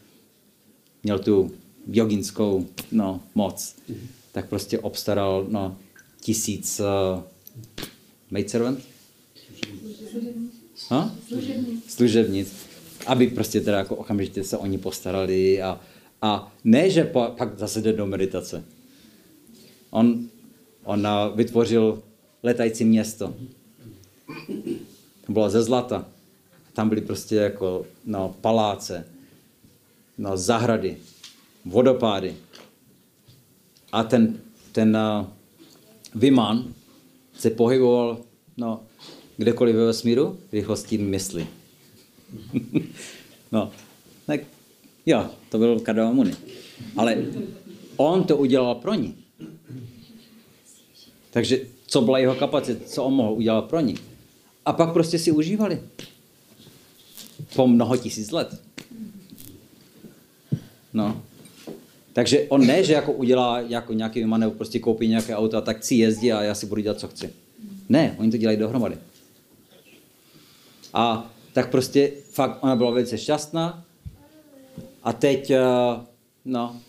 měl tu joginskou, no, moc. Tak prostě obstaral, no, tisíc uh, maidservant? Ha? Služebnic. Aby prostě teda jako okamžitě se oni postarali a, a ne, že pa, pak zase jde do meditace. On, on uh, vytvořil letající město. To bylo ze zlata. Tam byly prostě jako no, paláce, no, zahrady, vodopády. A ten, ten uh, Vimán se pohyboval no, kdekoliv ve vesmíru rychlostí mysli. [laughs] no, tak jo, to byl Kardamamuni. Ale on to udělal pro ní. Takže co byla jeho kapacita, co on mohl udělat pro ní. A pak prostě si užívali. Po mnoho tisíc let. No. Takže on ne, že jako udělá jako nějaký nebo prostě koupí nějaké auto a tak si jezdí a já si budu dělat, co chci. Ne, oni to dělají dohromady. A tak prostě fakt ona byla velice šťastná a teď, eh, no,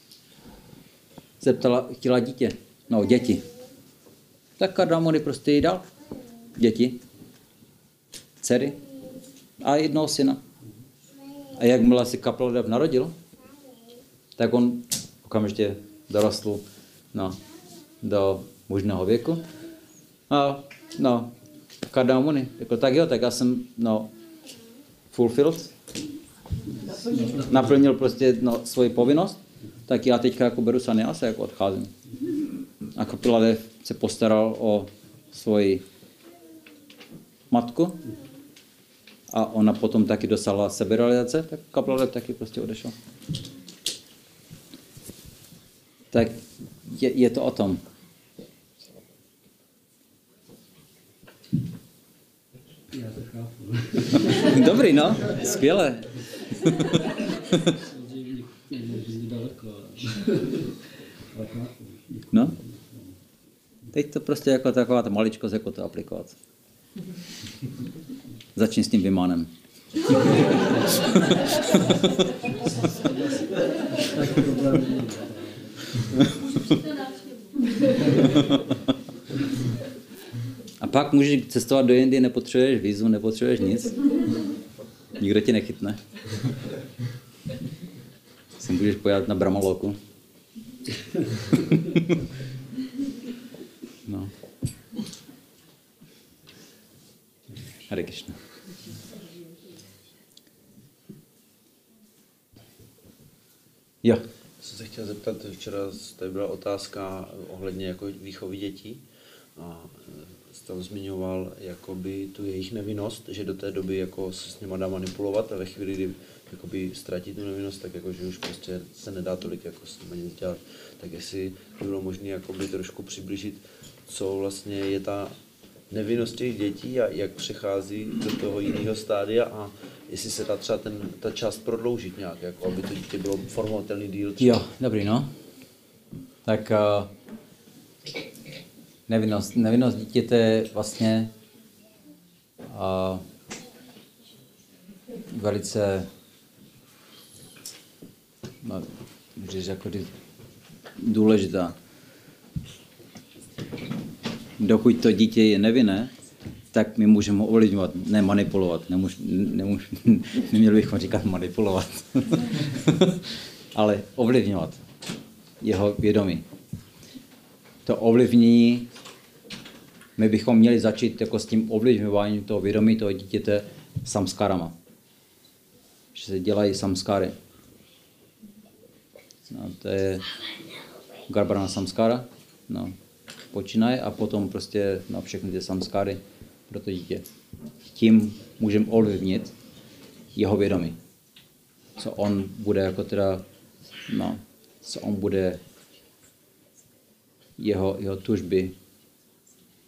se ptala, chtěla dítě, no děti. Tak Kardamony prostě jí dal děti, dcery a jednoho syna. A jakmile si Kaplodev narodil, tak on okamžitě dorostl no, do možného věku. A no, Kardamony, jako tak jo, tak já jsem no, fulfilled, naplnil prostě no, svoji povinnost, tak já teďka jako beru saniase, jako odcházím. A Kapiladev se postaral o svoji matku a ona potom taky dosáhla seberealizace, tak Kapladeb taky prostě odešel. Tak je, je to o tom. Já to chápu. [laughs] Dobrý, no, skvěle. [laughs] No. Teď to prostě jako taková ta maličkost, jako to aplikovat. Začni s tím návštěvu. A pak můžeš cestovat do Indie, nepotřebuješ vízu, nepotřebuješ nic. Nikdo tě nechytne. Si můžeš pojat na Brahmaloku. no. Hare Krishna. Jo. Jsem se chtěl zeptat, včera tady byla otázka ohledně jako výchovy dětí a e, jste tam zmiňoval jakoby tu jejich nevinnost, že do té doby jako se s nima dá manipulovat a ve chvíli, kdy jakoby ztratí tu nevinnost, tak jako, že už prostě se nedá tolik jako s nimi nic dělat. Tak jestli by bylo možné jakoby trošku přiblížit, co vlastně je ta nevinnost těch dětí a jak přechází do toho jiného stádia a jestli se dá třeba ten, ta část prodloužit nějak, jako aby to dítě bylo formovatelný díl. třeba. Jo, dobrý, no. Tak uh, nevinnost, nevinnost dítěte vlastně uh, velice no, říct, jako důležitá. Dokud to dítě je nevinné, tak my můžeme ovlivňovat, ne manipulovat. Nemůž, nemůž, [laughs] neměli bychom říkat manipulovat, [laughs] ale ovlivňovat jeho vědomí. To ovlivnění, my bychom měli začít jako s tím ovlivňováním toho vědomí toho dítěte samskarama. Že se dělají samskary. No, to je Garbarana samskara. No, počínaje a potom prostě na všechny ty samskáry pro to dítě. Tím můžeme ovlivnit jeho vědomí. Co on bude jako teda, no, co on bude jeho, jeho tužby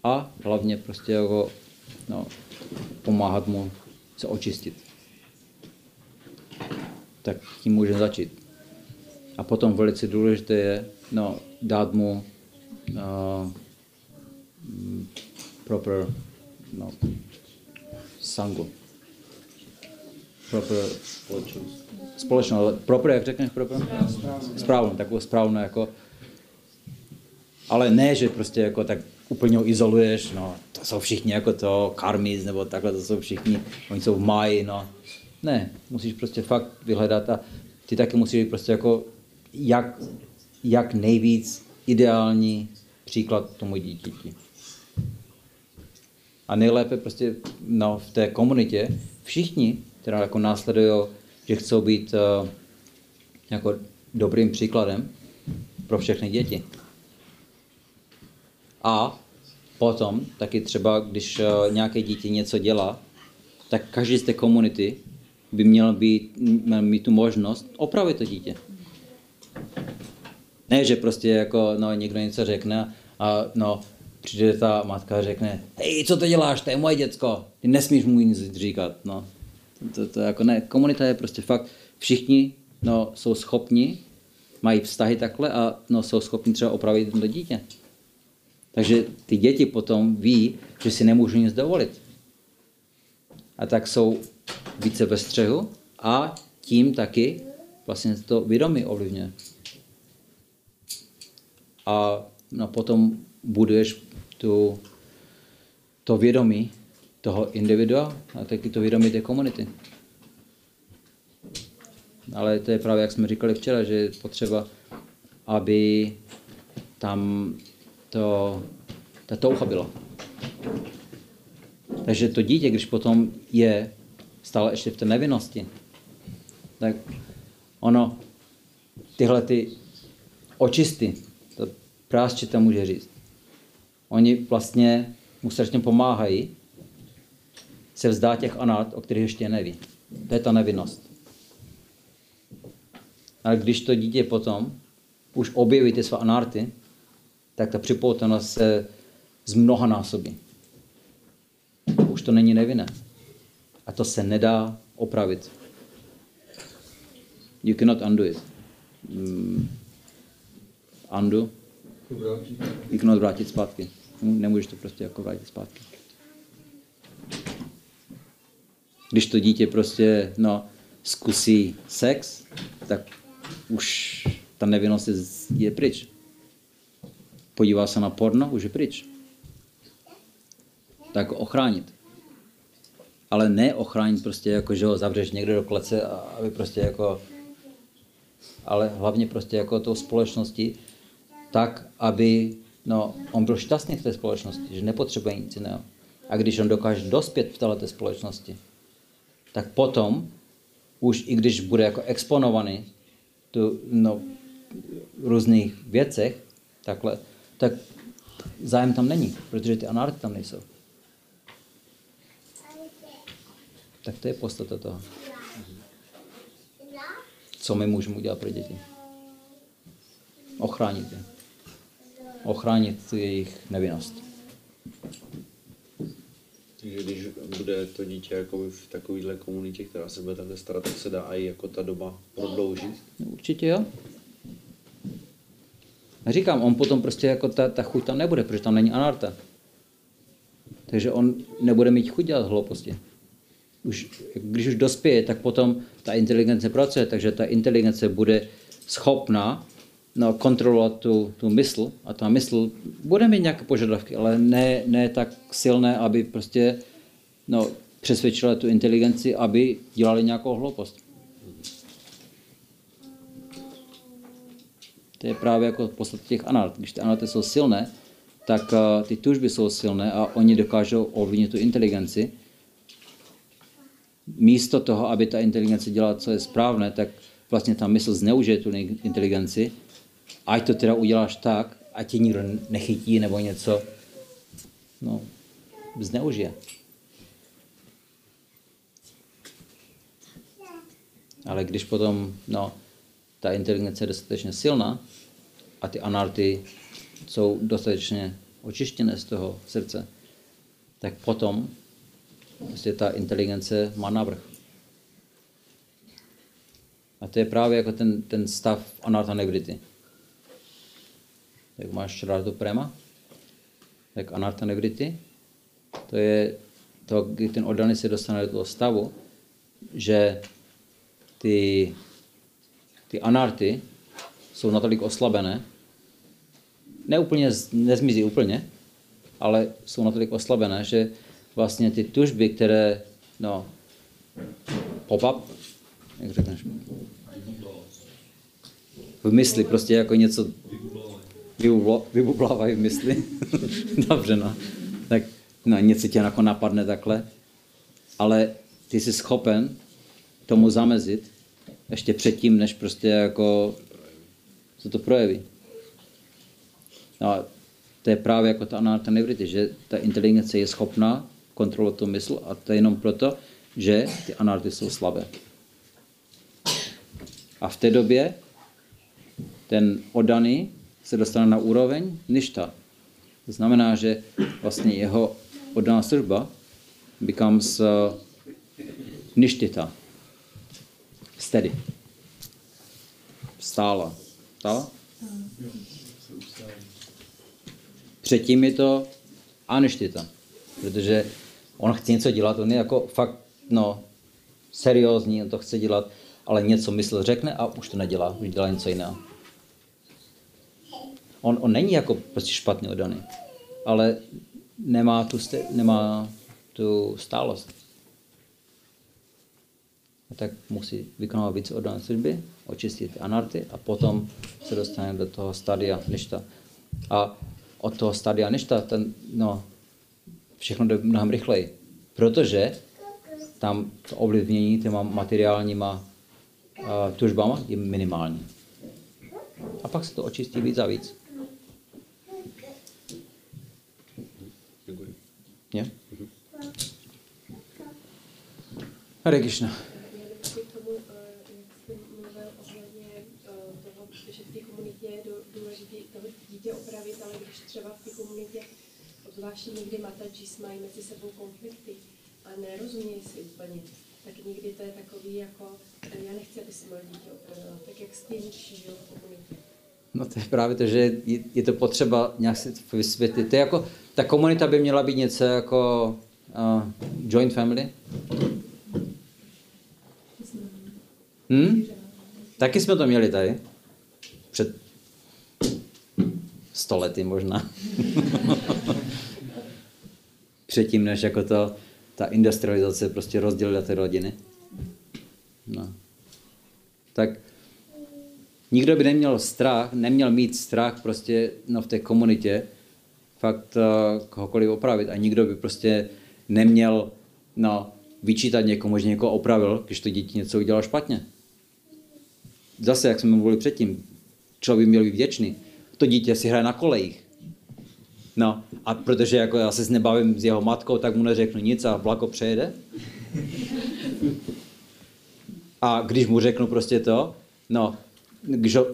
a hlavně prostě jako, no, pomáhat mu se očistit. Tak tím můžeme začít. A potom velice důležité je no, dát mu uh, proper no, sangu. Proper Společnost. společnou, ale proper, jak řekneš proper? Správnou, takovou správnou jako. Ale ne, že prostě jako tak úplně ho izoluješ, no, to jsou všichni jako to, karmis, nebo takhle, to jsou všichni, oni jsou v máji, no. Ne, musíš prostě fakt vyhledat a ty taky musíš být prostě jako jak, jak nejvíc ideální příklad tomu dítěti. A nejlépe prostě no, v té komunitě všichni, která jako následují, že chcou být uh, jako dobrým příkladem pro všechny děti. A potom taky třeba, když uh, nějaké dítě něco dělá, tak každý z té komunity by měl, být, měl mít tu možnost opravit to dítě. Ne, že prostě jako no, někdo něco řekne a no, přijde ta matka a řekne, hej, co to děláš, to je moje děcko, ty nesmíš mu nic říkat. No. To, to, jako ne, komunita je prostě fakt, všichni no, jsou schopni, mají vztahy takhle a no, jsou schopni třeba opravit to dítě. Takže ty děti potom ví, že si nemůžu nic dovolit. A tak jsou více ve střehu a tím taky vlastně to vědomí ovlivňuje. A no, potom buduješ tu, to vědomí toho individua a taky to vědomí té komunity. Ale to je právě, jak jsme říkali včera, že je potřeba, aby tam to, ta touha byla. Takže to dítě, když potom je stále ještě v té nevinnosti, tak ono tyhle ty očisty, to práščita může říct, oni vlastně mu strašně pomáhají se vzdá těch anart, o kterých ještě neví. To je ta nevinnost. Ale když to dítě potom už objeví ty své anarty, tak ta připoutanost se z mnoha násobí. Už to není nevinné. A to se nedá opravit. You cannot undo it. Mm, undo? You cannot vrátit zpátky. Nemůžeš to prostě jako vrátit zpátky. Když to dítě prostě no, zkusí sex, tak už ta nevinnost je, je pryč. Podívá se na porno, už je pryč. Tak ochránit. Ale ne ochránit prostě jako, že ho zavřeš někde do klece, a aby prostě jako ale hlavně prostě jako tou společnosti, tak, aby no, on byl šťastný v té společnosti, že nepotřebuje nic jiného. A když on dokáže dospět v této společnosti, tak potom, už i když bude jako exponovaný tu, no, různých věcech, takhle, tak zájem tam není, protože ty anarty tam nejsou. Tak to je podstata toho. Co my můžeme udělat pro děti? Ochránit je. Ochránit jejich nevinnost. Takže když bude to dítě jako v takovéhle komunitě, která se bude takhle starat, tak se dá i jako ta doba prodloužit. Určitě jo. Říkám, on potom prostě jako ta, ta chuť tam nebude, protože tam není anarta. Takže on nebude mít chuť dělat hlouposti. Už, když už dospěje, tak potom ta inteligence pracuje, takže ta inteligence bude schopná no, kontrolovat tu, tu mysl a ta mysl bude mít nějaké požadavky, ale ne, ne tak silné, aby prostě no, přesvědčila tu inteligenci, aby dělali nějakou hloupost. To je právě jako v podstatě těch analt. Když ty analty jsou silné, tak uh, ty tužby jsou silné a oni dokážou ovlivnit tu inteligenci. Místo toho, aby ta inteligence dělala, co je správné, tak vlastně ta mysl zneužije tu inteligenci. Ať to teda uděláš tak, ať tě nikdo nechytí nebo něco, no, zneužije. Ale když potom, no, ta inteligence je dostatečně silná a ty anarty jsou dostatečně očištěné z toho srdce, tak potom prostě ta inteligence má navrh. A to je právě jako ten, ten stav anarta negrity. Jak máš rád prema, tak anarta negrity, to je to, kdy ten oddaný se dostane do toho stavu, že ty ty anarty jsou natolik oslabené, neúplně, nezmizí úplně, ale jsou natolik oslabené, že vlastně ty tužby, které, no, pop-up, jak řekneš, v mysli, prostě jako něco vybublávají v mysli. [laughs] Dobře, no. Tak no, něco tě jako napadne takhle, ale ty jsi schopen tomu zamezit ještě předtím, než prostě jako se to projeví. No to je právě jako ta analyta nevrity, že ta inteligence je schopná kontrolovat tu mysl a to je jenom proto, že ty analyty jsou slabé. A v té době ten odaný se dostane na úroveň ništa. To znamená, že vlastně jeho oddaná služba becomes uh, ništita steady. Stála. Stála? Předtím je to aništita, protože on chce něco dělat, on je jako fakt, no, seriózní, on to chce dělat, ale něco mysl řekne a už to nedělá, už dělá něco jiného. On, on není jako prostě špatně odaný, ale nemá tu, nemá tu stálost tak musí vykonávat více oddané služby, očistit anarty a potom se dostane do toho stadia ništa. A od toho stadia ništa ten, no, všechno jde mnohem rychleji, protože tam to ovlivnění těma materiálníma uh, tužbama je minimální. A pak se to očistí víc a víc. Děkuji. Yeah? Hare Krishna. Měli taky k tomu, eh, jak jste mluvil ohledně eh, toho, že v té komunitě je dů- důležité toho dítě opravit, ale když třeba v té komunitě, obzvláště někdy matačis mají mezi sebou konflikty a nerozumějí si úplně, tak někdy to je takový jako, eh, já nechci, aby se moje dítě opravila, tak jak s tím žijou v komunitě. No to je právě to, že je, to potřeba nějak si vysvětlit. To je jako, ta komunita by měla být něco jako uh, joint family. Hm? Taky jsme to měli tady. Před sto lety možná. [laughs] Předtím, než jako to, ta industrializace prostě rozdělila ty rodiny. No. Tak nikdo by neměl strach, neměl mít strach prostě no, v té komunitě fakt uh, kohokoliv opravit a nikdo by prostě neměl no, vyčítat někomu, že někoho opravil, když to dítě něco udělalo špatně. Zase, jak jsme mluvili předtím, člověk by měl být vděčný. To dítě si hraje na kolejích. No, a protože jako já se nebavím s jeho matkou, tak mu neřeknu nic a vlako přejede. A když mu řeknu prostě to, no, když ho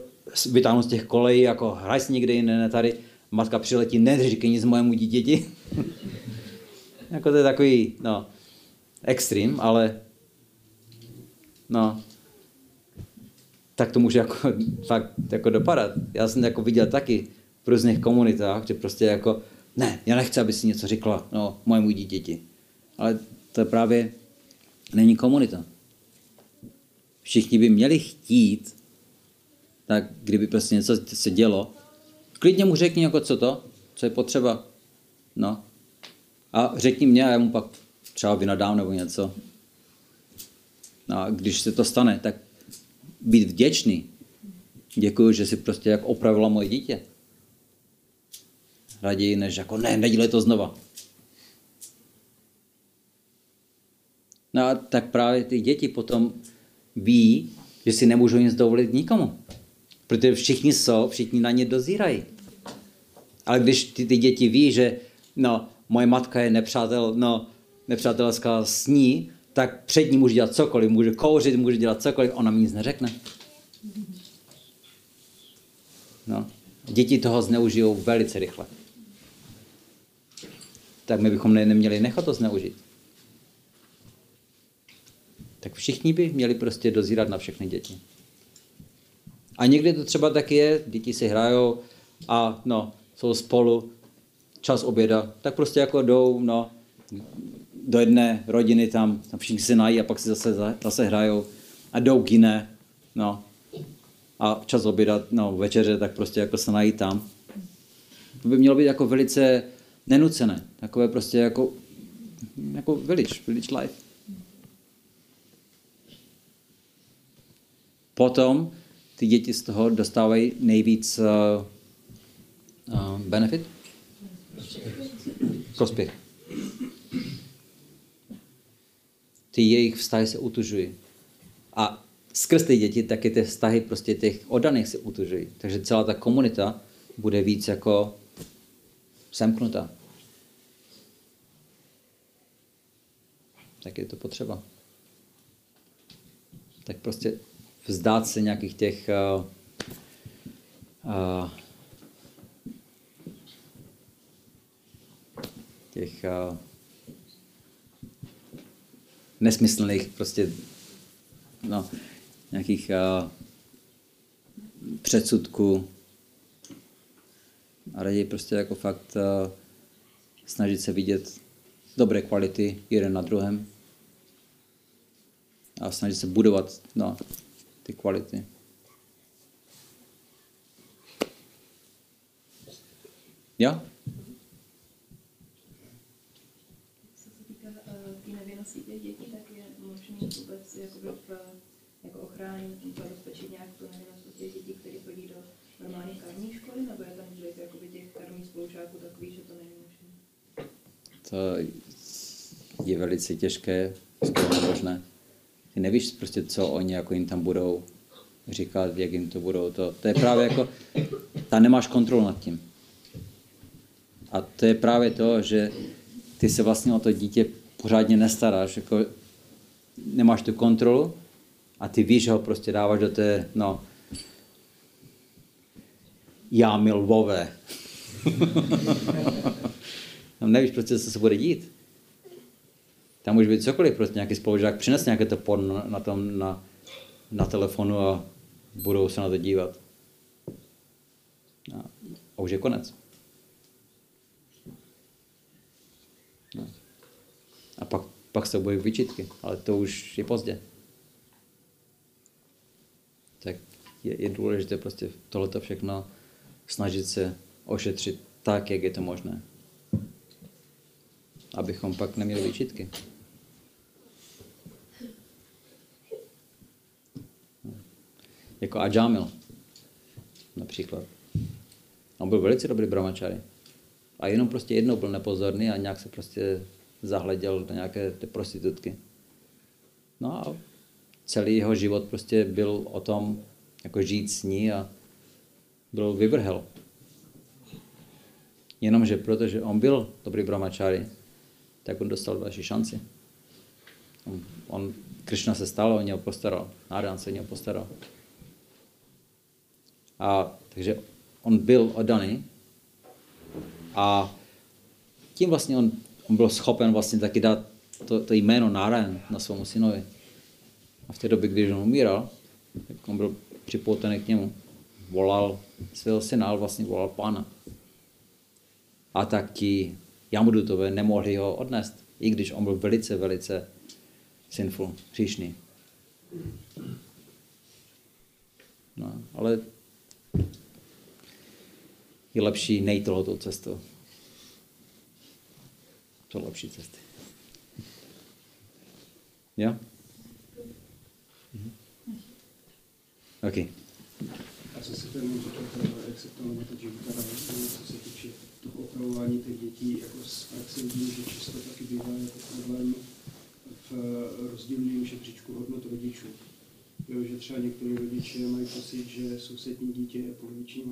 vytáhnu z těch kolejí, jako hraj si někde jiné, ne tady, matka přiletí, neříkej nic mojemu dítěti. [laughs] jako to je takový, no, extrém, ale no, tak to může jako [laughs] fakt jako dopadat. Já jsem jako viděl taky v různých komunitách, že prostě jako, ne, já nechci, aby si něco řekla, no, mojemu dítěti. Ale to právě není komunita. Všichni by měli chtít, tak kdyby prostě něco se dělo, klidně mu řekni jako co to, co je potřeba. No. A řekni mě a já mu pak třeba vynadám nebo něco. No a když se to stane, tak být vděčný. Děkuji, že si prostě jak opravila moje dítě. Raději než jako ne, nedělej to znova. No a tak právě ty děti potom ví, že si nemůžou nic dovolit nikomu. Protože všichni jsou, všichni na ně dozírají. Ale když ty, ty děti ví, že no, moje matka je nepřátel, no, nepřátelská s ní, tak před ní může dělat cokoliv, může kouřit, může dělat cokoliv, ona mi nic neřekne. No. Děti toho zneužijou velice rychle. Tak my bychom ne, neměli nechat to zneužít. Tak všichni by měli prostě dozírat na všechny děti. A někdy to třeba taky je, děti si hrajou a no, jsou spolu, čas oběda, tak prostě jako jdou no, do jedné rodiny tam, tam všichni se nají a pak si zase, zase hrajou a jdou k jiné, no. A čas oběda, no, večeře, tak prostě jako se nají tam. To by mělo být jako velice nenucené, takové prostě jako, jako village, village life. Potom ty děti z toho dostávají nejvíc uh, uh, benefit? Prospěch. Ty jejich vztahy se utužují. A skrz ty děti taky ty vztahy prostě těch oddaných se utužují. Takže celá ta komunita bude víc jako semknutá. Tak je to potřeba. Tak prostě vzdát se nějakých těch uh, uh, těch uh, nesmyslných prostě no, nějakých uh, předsudků. A raději prostě jako fakt uh, snažit se vidět dobré kvality jeden na druhém. A snažit se budovat no, ty kvality. Jo? Co se týká uh, té nevinnosti těch dětí, tak je možný vůbec jakoby v, jako ochránit, zabezpečit nějak tu nevinnost těch dětí, které chodí do normální karní školy, nebo je tam vliv jakoby těch karních spolužáků takový, že to není možné? To je velice těžké, skoro možné. Nevíš prostě, co oni jako jim tam budou říkat, jak jim to budou. To, to je právě jako, ta nemáš kontrolu nad tím. A to je právě to, že ty se vlastně o to dítě pořádně nestaráš. Jako, nemáš tu kontrolu a ty víš, že ho prostě dáváš do té, no, jámy lvové. [laughs] Nevíš prostě, co se bude dít. Tam může být cokoliv, prostě nějaký spolužák přines nějaké to porno na, tom, na, na telefonu a budou se na to dívat. A, a už je konec. No. A pak, pak se bojí vyčitky, ale to už je pozdě. Tak je, je důležité prostě tohleto všechno snažit se ošetřit tak, jak je to možné. Abychom pak neměli výčitky. Jako Ajamil například. On byl velice dobrý brahmačary. A jenom prostě jednou byl nepozorný a nějak se prostě zahleděl do nějaké ty prostitutky. No a celý jeho život prostě byl o tom, jako žít s ní a byl vyvrhel. Jenomže protože on byl dobrý brahmačary, tak on dostal další šanci. On, on Krishna se stal, on něho postaral. Náran se něho postaral. A takže on byl oddaný a tím vlastně on, on byl schopen vlastně taky dát to, to jméno Nárajan na svému synovi. A v té době, když on umíral, tak on byl připoutený k němu. Volal svého syna, ale vlastně volal pána. A tak ti Jamudutové nemohli ho odnést, i když on byl velice, velice sinful, hříšný. No, ale je lepší nejít tohoto cestou. Jsou lepší cesty. Jo? Mhm. OK. A co se ten říkal, jak se to na to života co se týče toho opravování těch dětí, jako z praxe vidím, že často taky bývá jako problém v rozdílném žebříčku hodnot rodičů. Jo, že třeba některé rodiče mají pocit, že sousední dítě je poloviční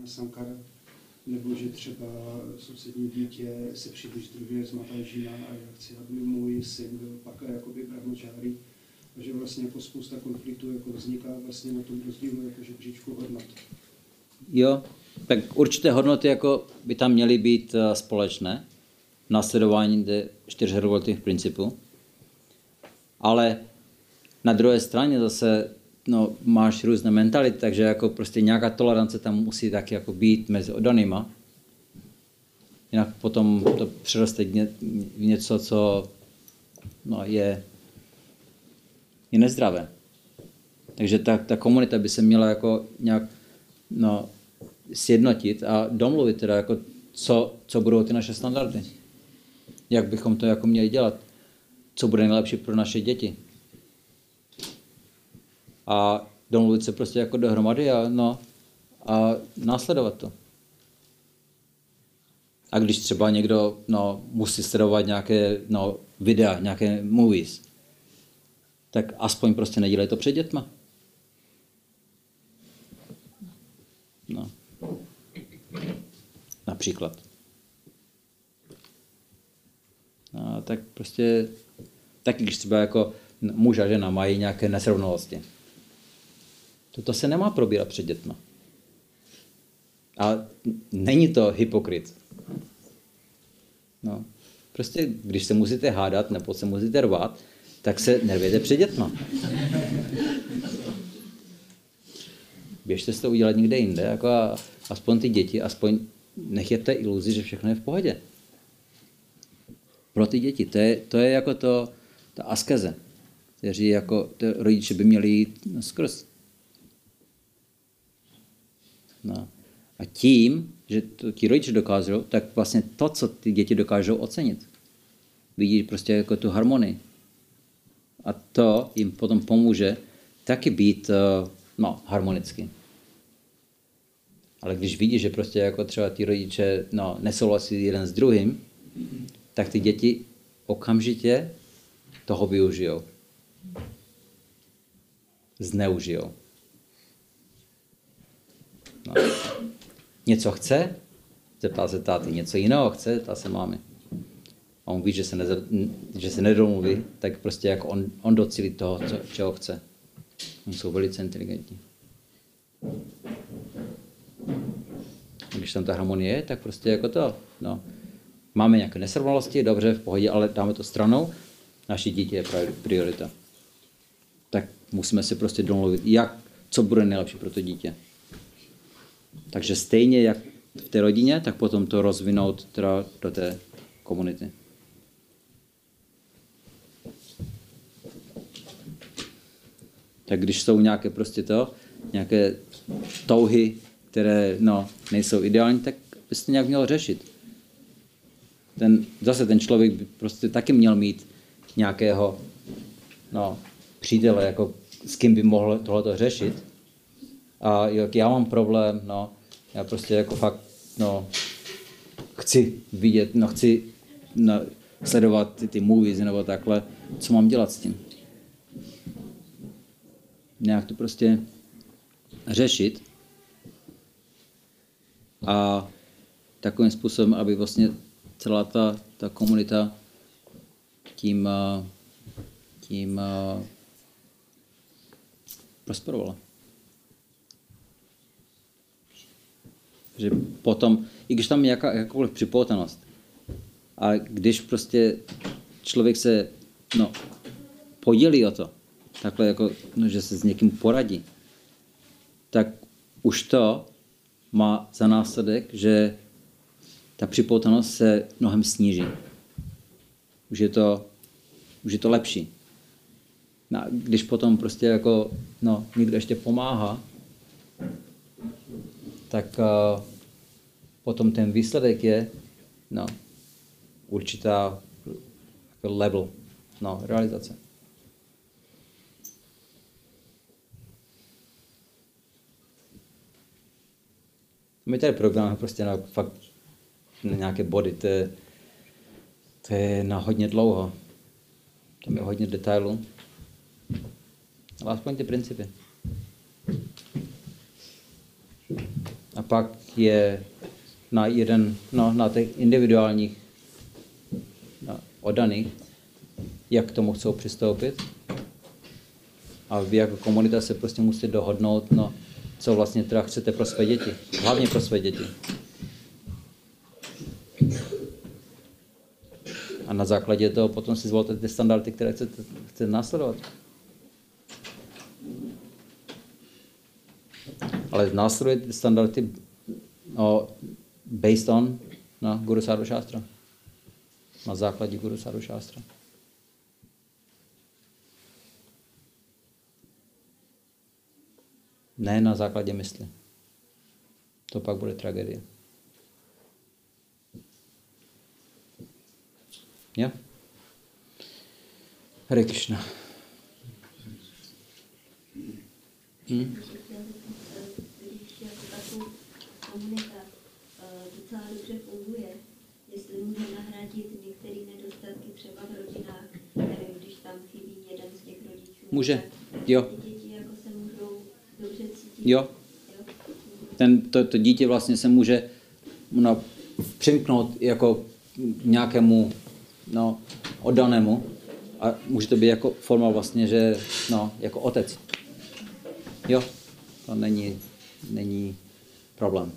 na sankara, nebo že třeba sousední dítě se příliš združuje z Matažína a já chci, aby můj syn byl pak jakoby brahmačáry. A že vlastně jako spousta konfliktů jako vzniká vlastně na tom rozdílu jako žebříčku hodnot. Jo, tak určité hodnoty jako by tam měly být eh, společné, následování čtyř revoltních principů. Ale na druhé straně zase no, máš různé mentality, takže jako prostě nějaká tolerance tam musí taky jako být mezi odanýma. Jinak potom to přeroste v něco, co no, je, je nezdravé. Takže ta, ta komunita by se měla jako nějak no, sjednotit a domluvit teda, jako co, co budou ty naše standardy. Jak bychom to jako měli dělat. Co bude nejlepší pro naše děti a domluvit se prostě jako dohromady a, no, a následovat to. A když třeba někdo no, musí sledovat nějaké no, videa, nějaké movies, tak aspoň prostě nedělej to před dětma. No. Například. No, tak prostě, tak když třeba jako muž a žena mají nějaké nesrovnalosti, Toto se nemá probírat před dětma. A není to hypokrit. No. Prostě, když se musíte hádat nebo se musíte rvát, tak se nervěte před dětma. Běžte si to udělat někde jinde, jako a, aspoň ty děti, aspoň nechytte iluzi, že všechno je v pohodě. Pro ty děti, to je, to je jako to, ta askeze, kteří jako rodiče by měli jít skrz. No. A tím, že to ti rodiče dokážou, tak vlastně to, co ty děti dokážou ocenit. Vidí prostě jako tu harmonii. A to jim potom pomůže taky být eh, no, harmonicky. Ale když vidí, že prostě jako třeba ty rodiče no, nesouhlasí jeden s druhým, tak ty děti okamžitě toho využijou. Zneužijou. No. Něco chce, zeptá se táty. Něco jiného chce, zeptá se mámy. a on ví, že se, neza, že se nedomluví, tak prostě jako on, on docílí toho, co, čeho chce. Oni jsou velice inteligentní. Když tam ta harmonie je, tak prostě jako to, no. Máme nějaké nesrovnalosti, dobře, v pohodě, ale dáme to stranou. Naše dítě je priorita. Tak musíme si prostě domluvit, jak, co bude nejlepší pro to dítě. Takže stejně jak v té rodině, tak potom to rozvinout teda do té komunity. Tak když jsou nějaké prostě to, nějaké touhy, které no, nejsou ideální, tak byste nějak měl řešit. Ten, zase ten člověk by prostě taky měl mít nějakého no, přítele, jako s kým by mohl tohleto řešit. A jak já mám problém, no, já prostě jako fakt, no, chci vidět, no, chci no, sledovat ty, ty movies nebo takhle, co mám dělat s tím. Nějak to prostě řešit a takovým způsobem, aby vlastně celá ta, ta komunita tím, tím prosperovala. Že potom, i když tam je jaká, jakákoliv připoutanost, a když prostě člověk se no, podělí o to, takhle jako, no, že se s někým poradí, tak už to má za následek, že ta připoutanost se mnohem sníží. Už je to, už je to lepší. No, když potom prostě jako, no, někdo ještě pomáhá, tak uh, potom ten výsledek je, no, určitá jako level, no, realizace. My tady programujeme prostě na fakt na nějaké body, to je, to je na hodně dlouho. Tam je hodně detailů. Ale aspoň ty principy. A pak je na jeden, no, na těch individuálních no, odaných, jak k tomu chcou přistoupit. A vy jako komunita se prostě musíte dohodnout, no, co vlastně teda chcete pro své děti. Hlavně pro své děti. A na základě toho potom si zvolte ty standardy, které chcete, chcete následovat. Ale ty standardy no, based on na Guru Sadhu Shastra. Na základě Guru Sadhu Shastra. Ne na základě mysli. To pak bude tragédie. Jo? Hare Krishna. Hm? Komunita eh, docela dobře funguje, jestli může nahradit některé nedostatky třeba v rodinách, nevím, když tam chybí jeden z těch rodičů. Může, jo. Děti jako se můžou dobře cítit. Jo. jo? Ten, to, to dítě vlastně se může no, přimknout jako nějakému no, oddanému a může to být jako forma vlastně, že no, jako otec. Jo, to není, není problém.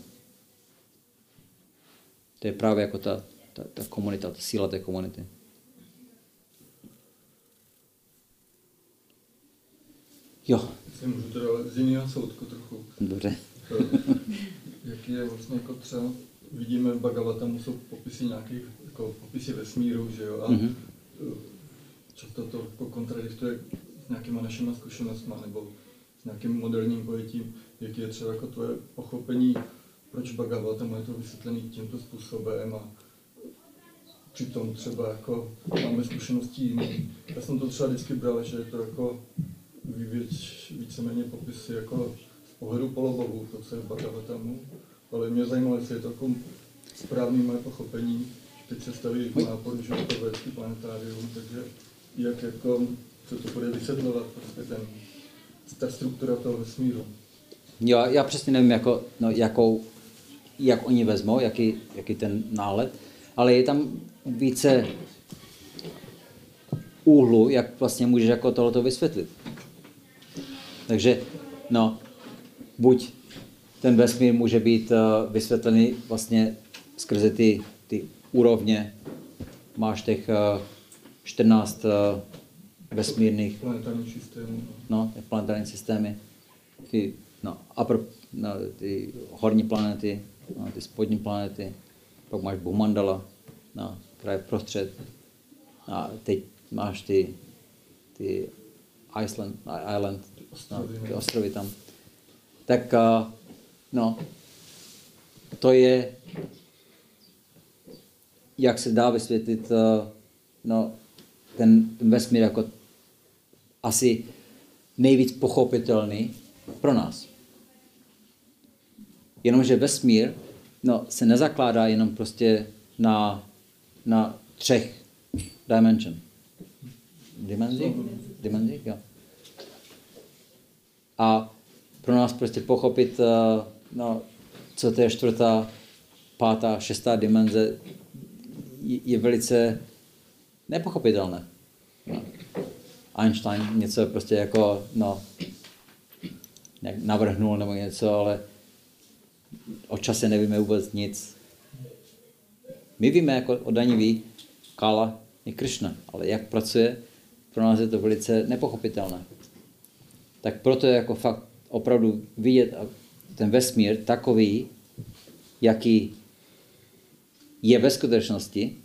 To je právě jako ta, ta, ta komunita, ta síla té komunity. Jo, Si můžu teda z jiného soudku trochu. dobře. Jaký je vlastně jako třeba, vidíme v Bhagavatamu jsou popisy nějakých, jako popisy vesmíru, že jo, a Mhm. eh, často to jako kontradiktuje s nějakýma našimi zkušenostmi nebo s nějakým moderním pojetím, jaký je třeba jako tvoje pochopení, proč Bhagavatamu je to vysvětlený tímto způsobem a přitom třeba jako máme zkušenosti jiný. Já jsem to třeba vždycky bral, že je to jako víc, víceméně popisy jako z pohledu polobohu, to, co je v Bhagavatamu, ale mě zajímalo, jestli je to jako správný moje pochopení. Teď se staví nápor, že to planetárium, takže jak jako se to bude vysvětlovat, prostě ten, ta struktura toho vesmíru. Jo, já přesně nevím, jako, no, jakou, jak oni vezmou, jaký, jaký ten nálet, ale je tam více úhlu, jak vlastně můžeš jako tohleto vysvětlit. Takže, no, buď ten vesmír může být uh, vysvětlený vlastně skrze ty, ty úrovně. Máš těch uh, 14 uh, vesmírných Planetární systému. no, planetární systémy, ty, no, upper, no, ty horní planety, no, ty spodní planety, pak máš Bhumandala, no, která je prostřed, a teď máš ty, ty Iceland, Island, no, ty ostrovy tam. Tak, no, to je, jak se dá vysvětlit, no, ten, ten vesmír jako asi nejvíc pochopitelný pro nás. Jenomže vesmír no, se nezakládá jenom prostě na, na třech dimension. Dimenzi? Dimenzi, jo. A pro nás prostě pochopit, uh, no, co to je čtvrtá, pátá, šestá dimenze, je, velice nepochopitelné. No. Einstein něco prostě jako, no, navrhnul nebo něco, ale o čase nevíme vůbec nic. My víme, jako o daní ví, Kala je Krishna, ale jak pracuje, pro nás je to velice nepochopitelné. Tak proto je jako fakt opravdu vidět ten vesmír takový, jaký je ve skutečnosti,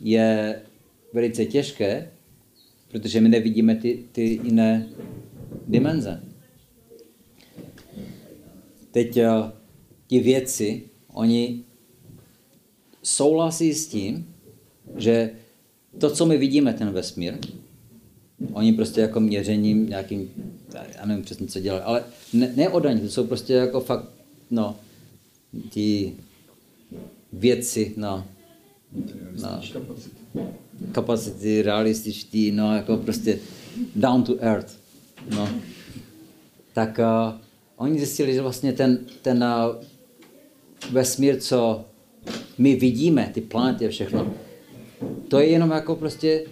je velice těžké, protože my nevidíme ty, ty jiné dimenze. Teď uh, ti věci, oni souhlasí s tím, že to, co my vidíme, ten vesmír, oni prostě jako měřením nějakým, já nevím přesně, co dělají, ale ne, ne odaní, to jsou prostě jako fakt, no, ti věci na, na kapacity realističtí, no jako prostě down to earth, no. Tak uh, oni zjistili, že vlastně ten, ten uh, vesmír, co my vidíme, ty planety a všechno, to je jenom jako prostě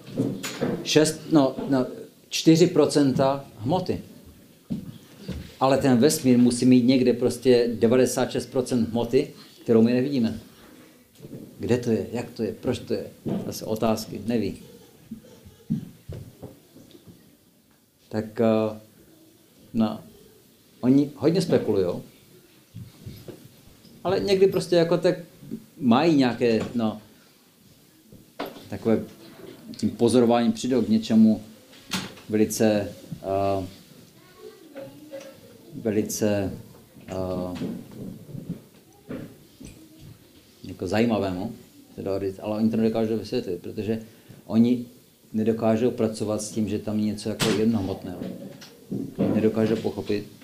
6, no, no 4% hmoty. Ale ten vesmír musí mít někde prostě 96% hmoty, kterou my nevidíme. Kde to je? Jak to je? Proč to je? Zase otázky. Neví. Tak uh, no, oni hodně spekulují, ale někdy prostě jako tak mají nějaké, no, takové tím pozorováním přijdou k něčemu velice uh, velice uh, jako zajímavému, ale oni to nedokážou vysvětlit, protože oni nedokážou pracovat s tím, že tam je něco jako jednohmotného. Nedokážou pochopit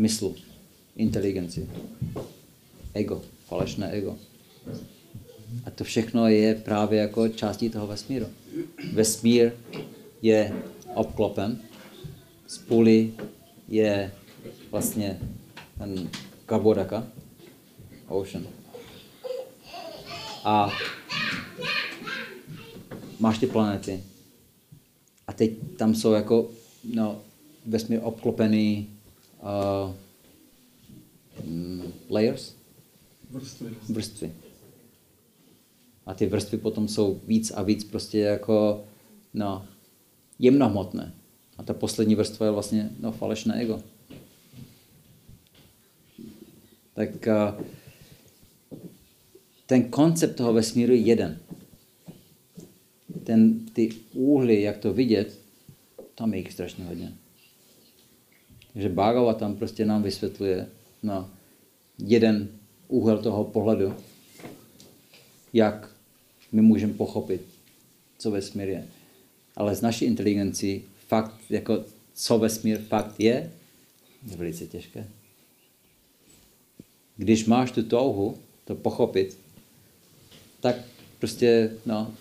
myslu, inteligenci, ego, falešné ego. A to všechno je právě jako částí toho vesmíru. Vesmír je obklopen, z půly je vlastně ten Kabodaka, ocean. A máš ty planety. A teď tam jsou jako no, vesmír obklopený uh, layers? Vrstvy. Vrstvy. A ty vrstvy potom jsou víc a víc prostě jako no, jemnohmotné. A ta poslední vrstva je vlastně no, falešné ego. Tak uh, ten koncept toho vesmíru je jeden. Ten, ty úhly, jak to vidět, tam je jich strašně hodně. Takže Bhagava tam prostě nám vysvětluje no, jeden úhel toho pohledu, jak my můžeme pochopit, co vesmír je. Ale z naší inteligencí fakt, jako co vesmír fakt je, je velice těžké. Když máš tu touhu to pochopit, tak prostě, no,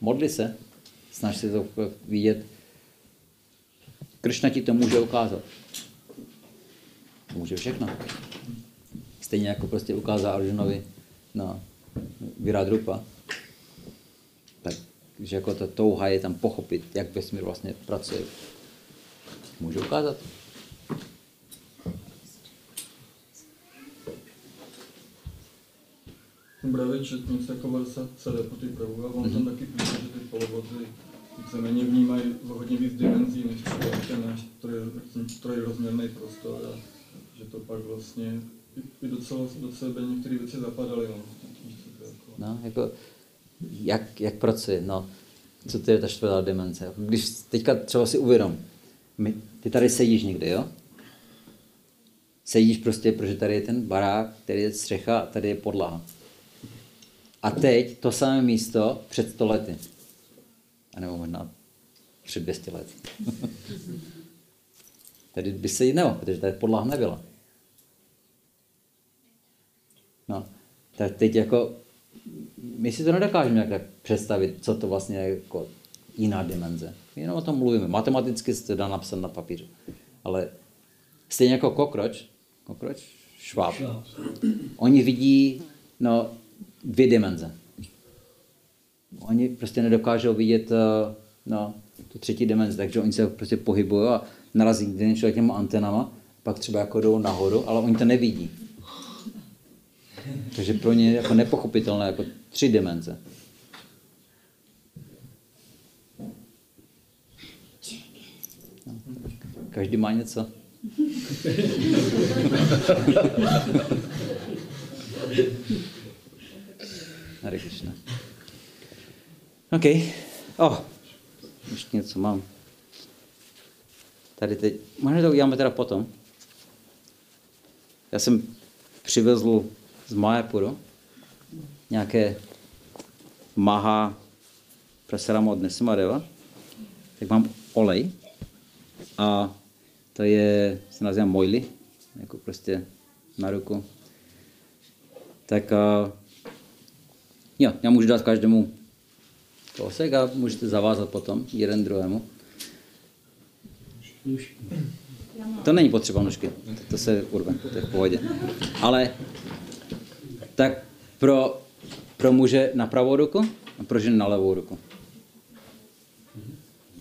modli se, snaž se to vidět. Kršna ti to může ukázat. Může všechno. Stejně jako prostě ukázal Arjunovi na Viradrupa. že jako ta touha je tam pochopit, jak vesmír vlastně pracuje. Můžu ukázat? Jsem právě četl něco jako Versa CD po ty pravu a on tam taky píše, že ty polovozy víceméně vnímají hodně víc dimenzí, než ten náš troj- trojrozměrný prostor a že to pak vlastně i, docela do sebe některé věci zapadaly. No. Jako- No, jako, jak, jak pracuje, no, co to je ta čtvrtá dimenze. Když teďka třeba si uvědom, my, ty tady sedíš někde, jo? Sedíš prostě, protože tady je ten barák, tady je střecha a tady je podlaha. A teď to samé místo před 100 lety. A nebo možná před 200 lety. [laughs] tady by se jít nemohl, protože tady podlaha nebyla. No, tak teď jako, my si to nedokážeme nějak tak představit, co to vlastně je jako jiná dimenze. My jenom o tom mluvíme. Matematicky se to dá napsat na papíře. Ale stejně jako kokroč, kokroč, šváb, oni vidí no, dvě dimenze. Oni prostě nedokážou vidět eh, no, tu třetí dimenzi, takže oni se prostě pohybují a narazí jeden člověk těma antenama, pak třeba jako jdou nahoru, ale oni to nevidí. Takže pro ně je jako nepochopitelné jako tři dimenze. No. Každý má něco. [laughs] Hare Krishna. OK. Oh, ještě něco mám. Tady teď, možná to uděláme teda potom. Já jsem přivezl z Majapuru nějaké Maha Prasarama od Nesimadeva, tak mám olej a to je, se nazývá mojli, jako prostě na ruku. Tak a, jo, já můžu dát každému kousek a můžete zavázat potom jeden druhému. To není potřeba nožky, to, se urve, to je v pohodě. Ale tak pro, pro muže na pravou ruku a pro ženy na levou ruku.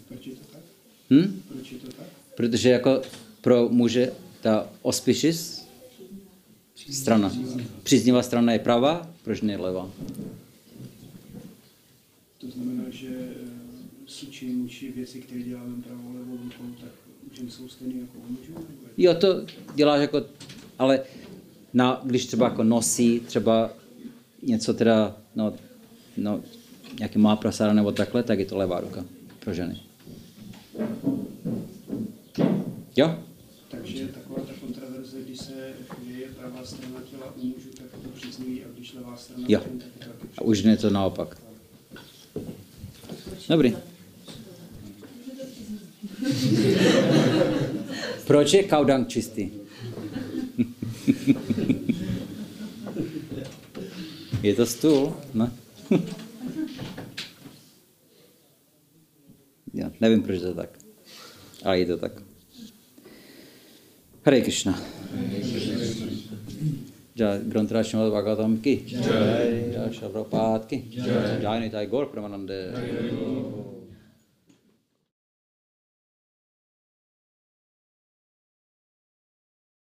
Proč je to tak? Hm? Proč je to tak? Protože jako pro muže ta auspicious strana, příznivá strana je pravá, pro ženy je levá. To znamená, že eh, suči, muči, věci, které děláme pravou levou rukou, tak u žen jsou stejné jako u mužů? Jo, to děláš jako, ale na, když třeba jako nosí třeba něco teda, no, no nějaký má prasára nebo takhle, tak je to levá ruka pro ženy. Jo? Takže taková ta kontraverze, když se je pravá strana těla u mužů, tak je to příznivý, a když levá strana Jo. tak je to A už je to naopak. Dobrý. Proč je kaudang čistý? [laughs] je to stůl, ne? [laughs] Já nevím, proč je to tak. Ale je to tak. Hare Krishna. जय ग्रंथ श्रीमद भागवतम की जय जय प्रपात की जय जय निताय गौर प्रेमानंद